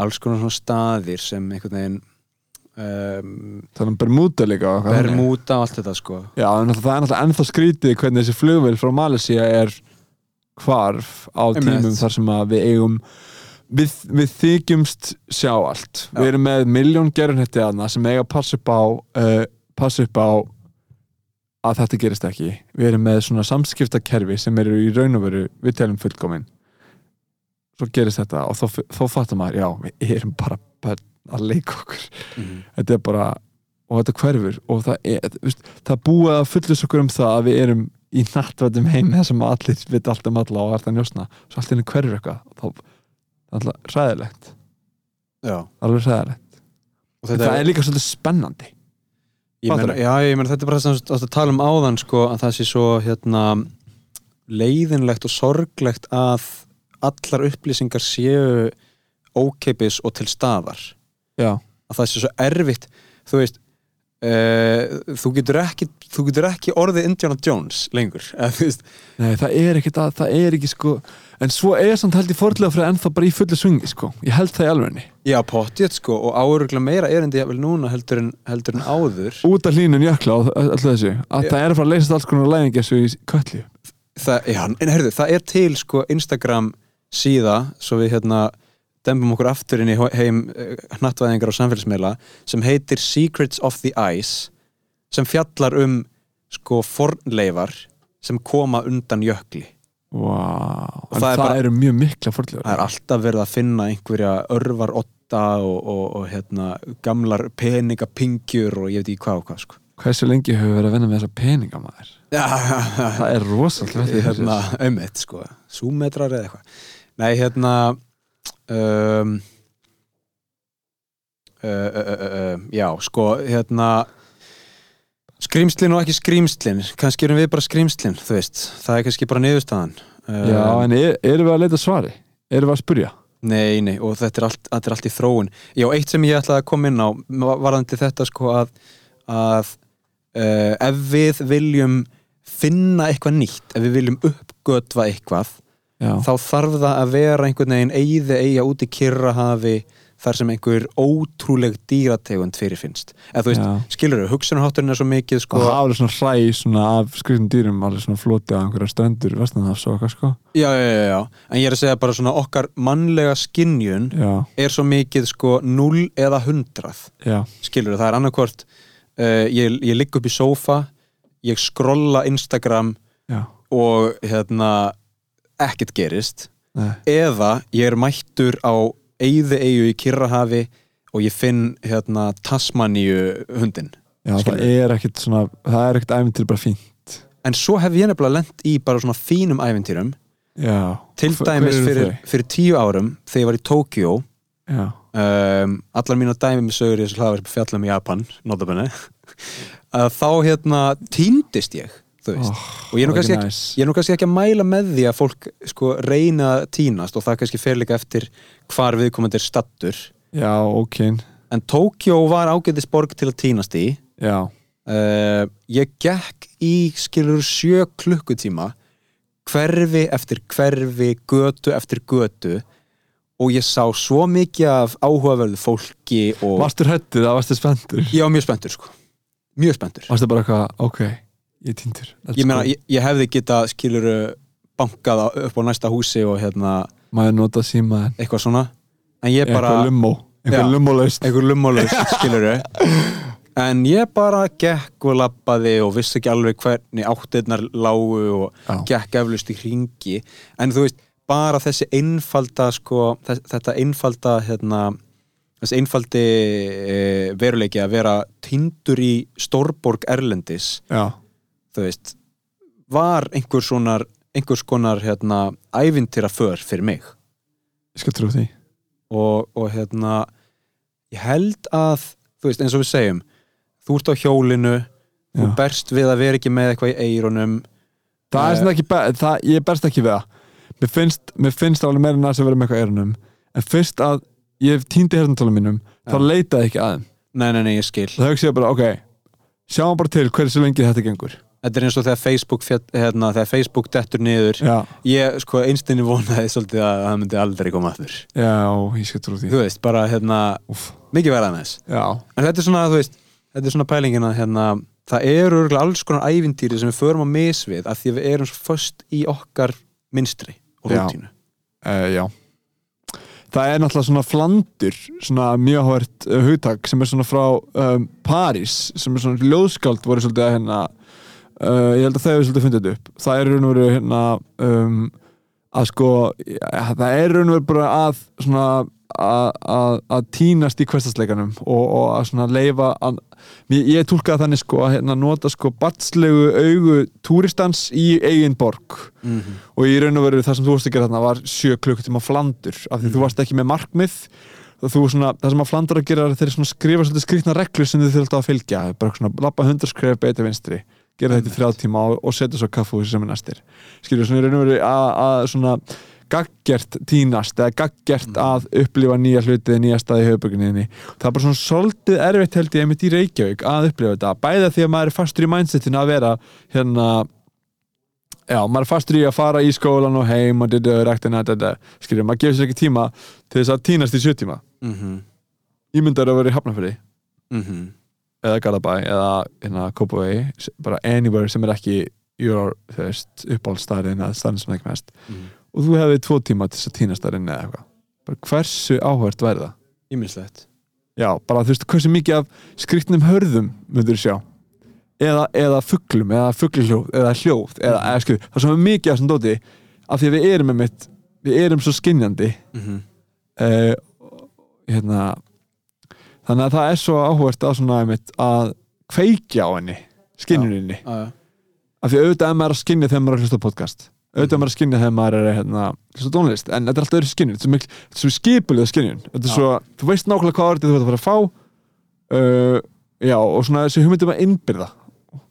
A: alls konar svona staðir sem einhvern veginn um,
C: það er Bermuda líka þannig.
A: Bermuda og allt þetta sko.
C: Já, en það er náttúrulega ennþá skrítið hvernig þessi flugvél frá Malaysia er hvarf á tímum þar sem við eigum við, við þykjumst sjá allt.
A: Já.
C: við erum með miljón gerunhetti aðna sem eiga að passa upp á uh, passa upp á að þetta gerist ekki. Við erum með svona samskiptakerfi sem eru í raun og veru við telum fullkomin. Svo gerist þetta og þá, þá fattar maður, já, við erum bara börn að leika okkur.
A: Mm
C: þetta er bara og þetta hverfur og það er, það búið að fullist okkur um það að við erum í nattvættum heim þar sem allir veit allt um alla og er það njósna. Svo allt henni hverfur eitthvað þá það er alltaf ræðilegt
A: Já,
C: alveg ræðilegt
A: og
C: það er líka svolítið spennandi.
A: Ég meina, já, ég meina, þetta er bara átt að tala um áðan sko, að það sé svo hérna leiðinlegt og sorglegt að allar upplýsingar séu ókeipis og til staðar.
C: Já,
A: að það sé svo erfitt. Þú veist uh, þú, getur ekki, þú getur ekki orðið Indiana Jones lengur
C: nei það er ekki það, það er ekki sko en svo er samt held ég fordlega fyrir ennþá bara í fullu svungi sko, ég held það í alvegni
A: já, pottið sko og áuruglega meira erindi jafnvel núna heldur en, heldur en áður.
C: Út af hlínun jökla og alltaf þessu að
A: Já.
C: það er að fara að leysast alls konar læðingi þessu í köllu
A: það, já, en herðu, það er til sko Instagram síða svo við hérna dembum okkur aftur inn í heim uh, hnattvæðingar og samfélagsmeila sem heitir Secrets of the Ice sem fjallar um sko fornleifar sem koma undan jökli.
C: Wow.
A: Og
C: en
A: það
C: það,
A: er bara-
C: eru mjög mikla fordlega
A: það er alltaf verið að finna einhverja örvar otta og, og, og hérna, gamlar peningapingjur og ég veit ekki hvað og hvað sko.
C: hversu lengi hefur verið að vinna með þessa peninga maður
A: Já,
C: það er rosalega
A: hérna, auðvitað sko, súmetrar eða eitthvað. Nei, hérna um, uh, uh, uh, Já, sko, hérna Skrýmslin og ekki skrýmslin Kannski erum við bara skrýmslin, þú veist Það er kannski bara niðurstaðan.
C: Já, en er, erum við að leita svari? Erum við að spurja
A: Nei, nei, og þetta er allt, þetta er allt í þróun. Já, eitt sem ég ætlaði að koma inn á varðandi þetta sko að, að uh, ef við viljum finna eitthvað nýtt ef við viljum uppgötva eitthvað
C: já,
A: þá þarf það að vera einhvern veginn eigði eiga út í kyrrahafi þar sem einhver ótrúleg dýrategund fyrirfinnst. Eða þú veist,
C: Já.
A: skilur þau, hugsunarhátturinn er svo mikið
C: og
A: sko,
C: það er svona hræ svona af skrifnum dýrum alveg svona floti á einhverja strendur vestanhafs og eitthvað sko.
A: Já, já, já, já, en ég er að segja bara svona okkar mannlega skinjun
C: já,
A: er svo mikið sko 0 eða 100
C: já,
A: skilur það er annarkvort uh, ég, ég ligg upp í sófa ég skrolla Instagram
C: já.
A: og hérna ekkert gerist
C: Nei.
A: eða ég er mættur á eyði eigu í Kirrahafi og ég finn hérna Tasmaníu hundin
C: Já, það er ekkert svona, það er ekkert æfintir bara fínt.
A: En svo hef ég nefnilega lent í bara svona fínum ævintýrum.
C: Já.
A: Til dæmis fyrir, fyrir tíu árum þegar ég var í Tókjó
C: Já,
A: um, allar mína dæmi með sögur í þessu hlaðar fjallum í Japan, notabene. Að þá hérna týndist ég
C: oh,
A: og ég er, ekki,
C: nice.
A: ég er nú kannski ekki að mæla með því að fólk sko reyna að týnast og það kannski fer líka eftir hvar viðkomandi er stattur
C: Já, ok,
A: en Tókjó var ágætis borg til að týnast í.
C: Já.
A: Uh, ég gekk í skilur sjö klukkutíma hverfi eftir hverfi götu eftir götu og ég sá svo mikið af áhugaverðu fólki og
C: Varstu hrættið, það varstu spenntur?
A: Var mjög spenntur sko. Mjög spenntur.
C: Varstu bara eitthvað, ok, ég týndur
A: ég meina, ég, ég hefði geta skilur bankað upp á næsta húsi og hérna
C: Maður nota síma
A: eitthvað svona. En ég bara,
C: Eitthvað lummo einhver
A: Já.
C: lummólaust
A: einhver lummálus, skilur en ég bara gekk og labbaði og vissi ekki alveg hvernig áttirnar lágu og
C: Já.
A: gekk eflust í hringi. En þú veist, bara þessi einfalda sko, þess, þetta einfalda hérna, þessi einfaldi e, veruleiki að vera tindur í Stórborg Erlendis
C: Já,
A: þú veist, var einhver svonar, einhvers konar hérna, ævintýra för fyrir mig?
C: Ég skal trú því.
A: Og, og hérna ég held að, þú veist, eins og við segjum þú ert á hjólinu þú
C: Já.
A: berst við að vera ekki með eitthvað í eyrunum.
C: Það er
A: Eh.
C: sem ekki, það, ég berst ekki við það. Mér finnst, mér finnst alveg meira næst að vera með eitthvað eirunum En fyrst að ég týndi herntólum mínum þá
A: Já.
C: leitaði ég ekki að þeim.
A: Nei, nei, nei, ég skil.
C: Það hugsi ég bara, ok Sjáum bara til hversu lengi þetta gengur
A: þetta er eins og þegar Facebook, hérna, þegar Facebook dettur niður.
C: Já,
A: ég, sko, einstinni vonaði svolítið að það myndi aldrei koma aftur.
C: Já, ég skal trú því.
A: Þú veist, bara, hérna,
C: Úff.
A: mikið verða með þess.
C: Já,
A: en þetta er svona, þú veist, þetta er svona pælingin að hérna, það eru alls konar ævintýri sem við förum að misvið af því að við erum svo föst í okkar minstri og
C: Já.
A: rútínu.
C: Uh, já. Það er náttúrulega svona flandur svona mjög hóvert uh, hugtak sem er svona frá um, París sem er svona ljóðskáld voru svolítið að hérna uh, ég held að þau hefur svolítið fundið upp. Það er raun og veru hérna um, að sko ja, það er raun og veru bara að svona að, að, að týnast í hverstasleikanum og, og að svona leifa að, ég, ég tólkaði þannig sko að hérna, nota sko batslegu augu túristans í eigin borg.
A: Mm -hmm.
C: og í raun og veru það sem þú varst að gera þarna var sjö klukkutíma flandur af því þú varst ekki með markmið. Svona, það sem að flandur að gera er þeir skrifa svolítið skrýtna reglur sem þið þurft að fylgja. Bara svona lappa hundarskref beita vinstri gera þetta í þrjá tíma og, og setja svo kaffúsi sem er næstir. Skilju svona í raun og veru að, svona gaggjert tínast eða gaggjert að upplifa nýja hluti nýja staði í höfbökuninni það er bara svona svolítið erfitt held ég einmitt í Reykjavík að upplifa þetta. Bæða því að maður er fastur í mindsetinu að vera hérna já, maður er fastur í að fara í skólan og heim og þetta, rektina, þetta, skiljum, maður gefur sér ekki tíma til þess að tínast í sjö tíma.
A: Mm -hmm.
C: ímyndar að vera í Hafnarfyrði
A: Mm
C: eða Garabæ eða hérna Kópavegi, bara anywhere sem er ekki your, uppáhaldstæðin eða stæðin sem ekki mest. Og þú hefði tvo tíma til þess að tínast þar inni eða eitthvað. Bara hversu áhvert væri það?
A: Ímislegt
C: já, bara þú veist, hversu mikið af skriktnum hörðum myndur sjá? Eða, eða fugglum, eða fugglhljóð eða hljóð, eða, eða skil það er svo mikið af þessum dóti af því að við erum með mitt við erum svo skinjandi
A: mm -hmm.
C: uh, hérna þannig að það er svo áhvert að svona einmitt, að kveikja á henni skinjuninni,
A: ah,
C: af því auðvitað er maður að skinja þegar maður er að hlusta podcast. Auðvitað er maður að skinja þegar maður er hérna, hlusta á tónlist, en þetta er alltaf öðru skinjun þetta er svo, skipulega svo, þú veist nákvæmlega hvað orðið þú ert að fara að fá. Uh, já, og svona þessi hugmyndum að innbyrða.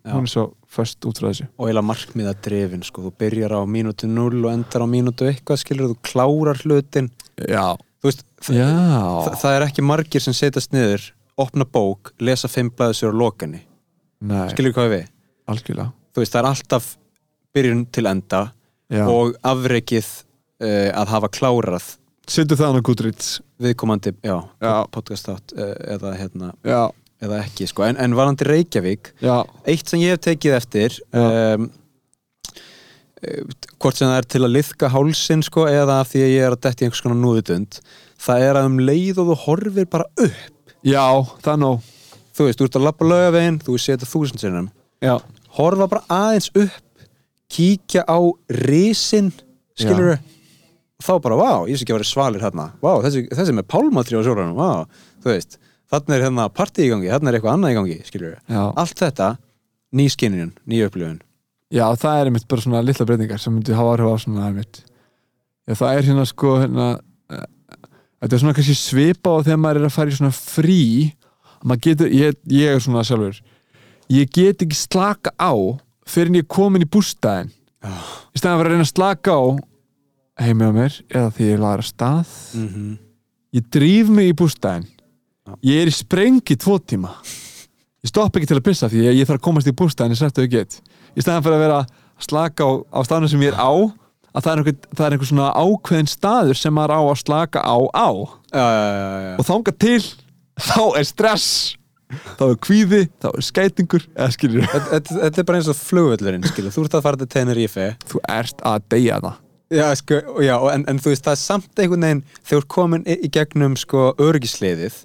C: Hún er svo först út frá þessu.
A: Og eiginlega markmiða drefin sko. þú byrjar á mínútu 0 og endar á mínútu eitthvað skilur þú klárar hlutin.
C: Já,
A: veist, þa
C: já.
A: þa það er ekki margir sem setjast niður opna bók, lesa fimm blaðsur á lokinni
C: nei,
A: skilur hvað við? Veist, það er alltaf byrjun til enda
C: já.
A: og afrekið uh, að hafa klárað
C: setur það hann á Goodreads.
A: viðkomandi, já,
C: Já.
A: podcast átt uh, eða, hérna, eða ekki sko. en, en varandi Reykjavík
C: já,
A: eitt sem ég hef tekið eftir um, hvort sem það er til að liðka hálsin sko, eða af því að ég er að detti einhvers konar núðutund það er að um leið og þú horfir bara upp.
C: Já, það er nóg.
A: Þú veist, þú ert að lappa lögavegin, þú setja þúsund sinnum.
C: Já,
A: horfa bara aðeins upp kíkja á risin skilur þá bara, vá, ég sé ekki að vera svalir hérna. Vá, þessi, þessi með pálmatri á sjóranum vá, þú veist, þarna er hérna partí í gangi, þarna er eitthvað annað í gangi, skilur
C: já.
A: allt þetta, ný skinnin ný upplifun
C: Já, það er einmitt bara svona litla breytingar sem myndi hafa áhrif á svona einmitt. Já, það er hérna sko hérna, eh, þetta er svona kannski svipa á þegar maður er að fara í svona frí. Getur, ég, ég er svona sjálfur. Ég get ekki slaka á fyrir en ég er komin í bústæðin
A: oh.
C: í stæðan vera að reyna að slaka á heimi á mér eða því ég laður að stað.
A: Mm -hmm.
C: ég drýf mig í bústæðin
A: Já.
C: ég er í sprengi tvo tíma. Ég stopp ekki til að pissa því ég, ég þarf að komast í bústæðin í sættu og get í staðan fyrir að vera slaka á, á staðnum sem ég er á að það er, einhver, það er einhver svona ákveðin staður sem maður á að slaka á á.
A: Já, já,
C: og þanga til þá er stress. Þá er kvíði, þá er skætingur eða skilur.
A: Þetta, er bara eins og flugvöllurinn skilur. þú ert að fara til Tenerife.
C: Þú ert að deyja það
A: Já, sko, já, en, en þú veist, það er samt einhvern veginn þegar komin í gegnum sko örgisliðið,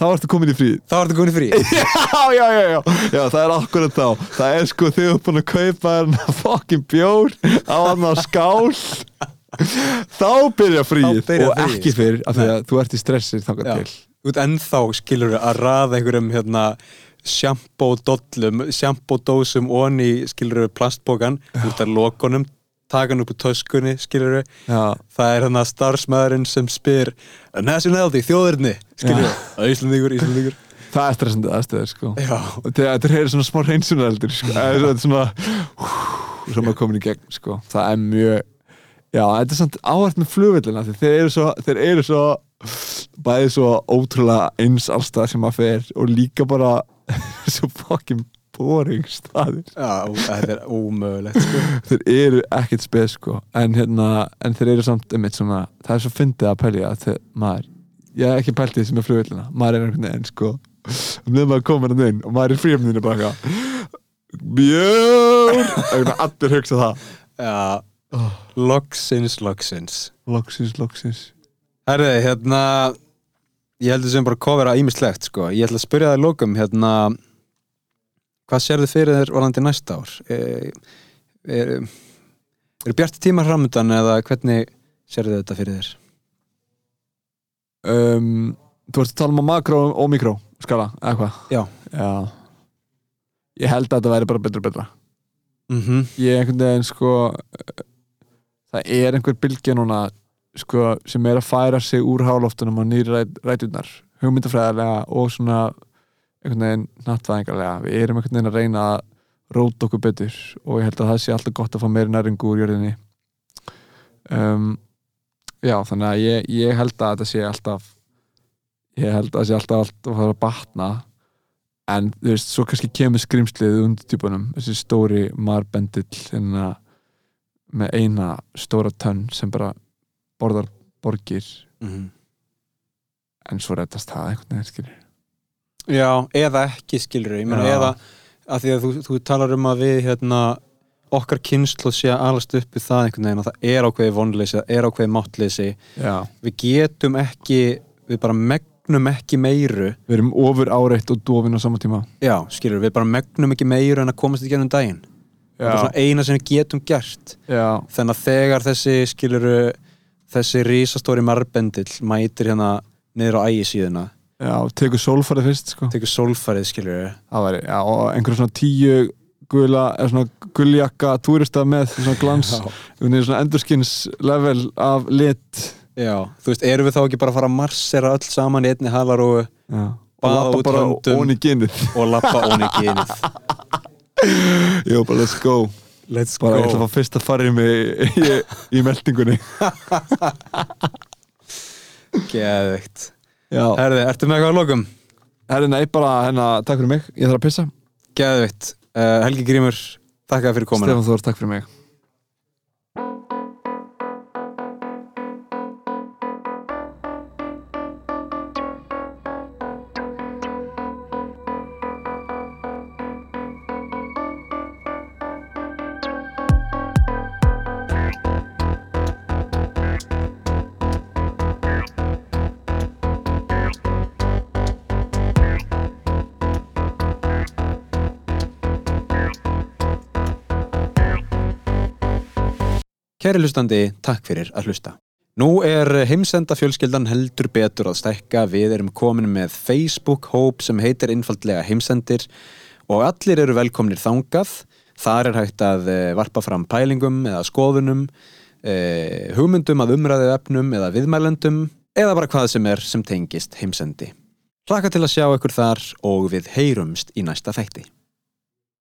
C: þá ertu komin í frí.
A: Þá ertu komin í frí.
C: Já, já, já, já, já, það er akkurat þá. Það er sko þú er búin að kaupa hérna fokkin bjór á á skál. Þá byrja fríið
A: Þá byrjar
C: og
A: fríið,
C: ekki
A: sko.
C: fyrir af því að þú ert í stressi þangað
A: Já.
C: til.
A: Út ennþá skilur að raða einhverjum hérna sjampódollum, sjampódósum onni skilur plastbókan út af lokunum, taka hann upp úr töskunni skilur
C: já,
A: það er hérna starfsmæðurinn sem spyr nationality, þjóðurni skilur, Íslandíkur, Íslandíkur
C: það er stressandi aðstöður sko. Þetta er svona smá reynsunareldur sko. þetta er svona sem að komin í gegn sko. það er mjög já, þetta er samt áhært með flugvillina þeir eru svo, þeir eru svo bæði svo ótrúlega eins allstað sem að fer og líka bara svo fucking boring staðir.
A: Já, þetta er ómögulegt sko.
C: þeir eru ekkert spes sko. En, hérna, en þeir eru samt einmitt svona það er svo fyndið að pælja að þeir, maður ég hef ekki pælt því sem er flugvillina. Maður er einhvern veginn sko. Um þegar maður komur hann inn og maður er í fríöfninu eitthvað bjór Eitthvað, allir hugsa það.
A: Já, loksins, loksins.
C: Loksins, loksins.
A: Herði, hérna ég heldur sem bara að kofera ímislegt sko. ég ætla að spyrja það lókum hérna hvað sérðu fyrir þér varandi næsta ár? Er, er, er bjarti tímar framöndan eða hvernig sérðu þetta fyrir þér?
C: Um, þú ert að tala um makró og mikró skala, eða hvað?
A: Já.
C: já. Ég held að þetta væri bara betra og betra.
A: Mm -hmm.
C: ég einhvern veginn sko það er einhver bylgja núna sko, sem er að færa sig úr háloftunum á nýri ræt, rætunar hugmyndafræðilega og svona einhvern veginn nattvæðingarlega við erum einhvern veginn að reyna að róta okkur betur og ég held að það sé alltaf gott að fá meiri næringu úr jörðinni. Um, já þannig að ég, ég held að þetta sé alltaf ég held að það sé alltaf alltaf að fara að batna. En þú veist, svo kannski kemur skrimslið undir típunum, þessi stóri marbendill hérna, með eina stóra tönn sem bara borðar borgir.
A: Mhm.
C: en svo reddast það einhvern veginn skilur
A: Já, eða ekki skilur ég meina
C: Já.
A: eða að því að þú, þú talar um að við hérna okkar kynslu sé að alast upp við það einhvern veginn að það er ákveði vonleysi, það er ákveði máttleysi.
C: Já.
A: við getum ekki við bara megnum ekki meiru.
C: Við erum ofur áreitt og dofin á sama tíma.
A: Já, skilur, við bara megnum ekki meiru en að komast í gennum daginn. Það er svona eina sem við getum gert.
C: Já,
A: þannig að þegar þessi skilur þessi risastóri marbendill mætir hérna niður á ægisíðuna
C: já, tekur sólfarið fyrst sko.
A: tekur sólfærið skilur
C: það væri, já, og einhver svona tíu gula, eða svona guljakka túrista með svona glans.
A: Já.
C: veginn svona endurskins level af lit.
A: Já, þú veist, erum við þá ekki bara að fara að marsera öll saman í einni halaróu
C: já. og
A: Baða
C: lappa
A: út
C: bara
A: höndum.
C: ón í genið.
A: Og lappa onni gynið
C: Jó, bara let's go.
A: Let's
C: bara ég ætla að
A: go
C: fá fyrst að fara í mig í, í meldingunni.
A: Geðveikt.
C: Já,
A: herði, ertu með eitthvað að lokum?
C: herri nei, bara hérna, takk fyrir mig. Ég þarf að pissa.
A: Geðveikt, uh, Helgi Grímur þakka fyrir komuna.
C: Stefán Þór, takk fyrir mig
A: Kæri hlustandi, takk fyrir að hlusta. Nú er heimsenda fjölskyldan heldur betur að stækka. Við erum komin með Facebook-hóp sem heitir einfaldlega heimsendir og allir eru velkomnir þangað. Þar er hægt að eh, varpa fram pælingum eða skoðunum, eh, hugmyndum að umræðu efnum eða viðmælendum eða bara hvað sem er sem tengist heimsendi. Hlaka til að sjá ykkur þar og við heyrumst í næsta þætti.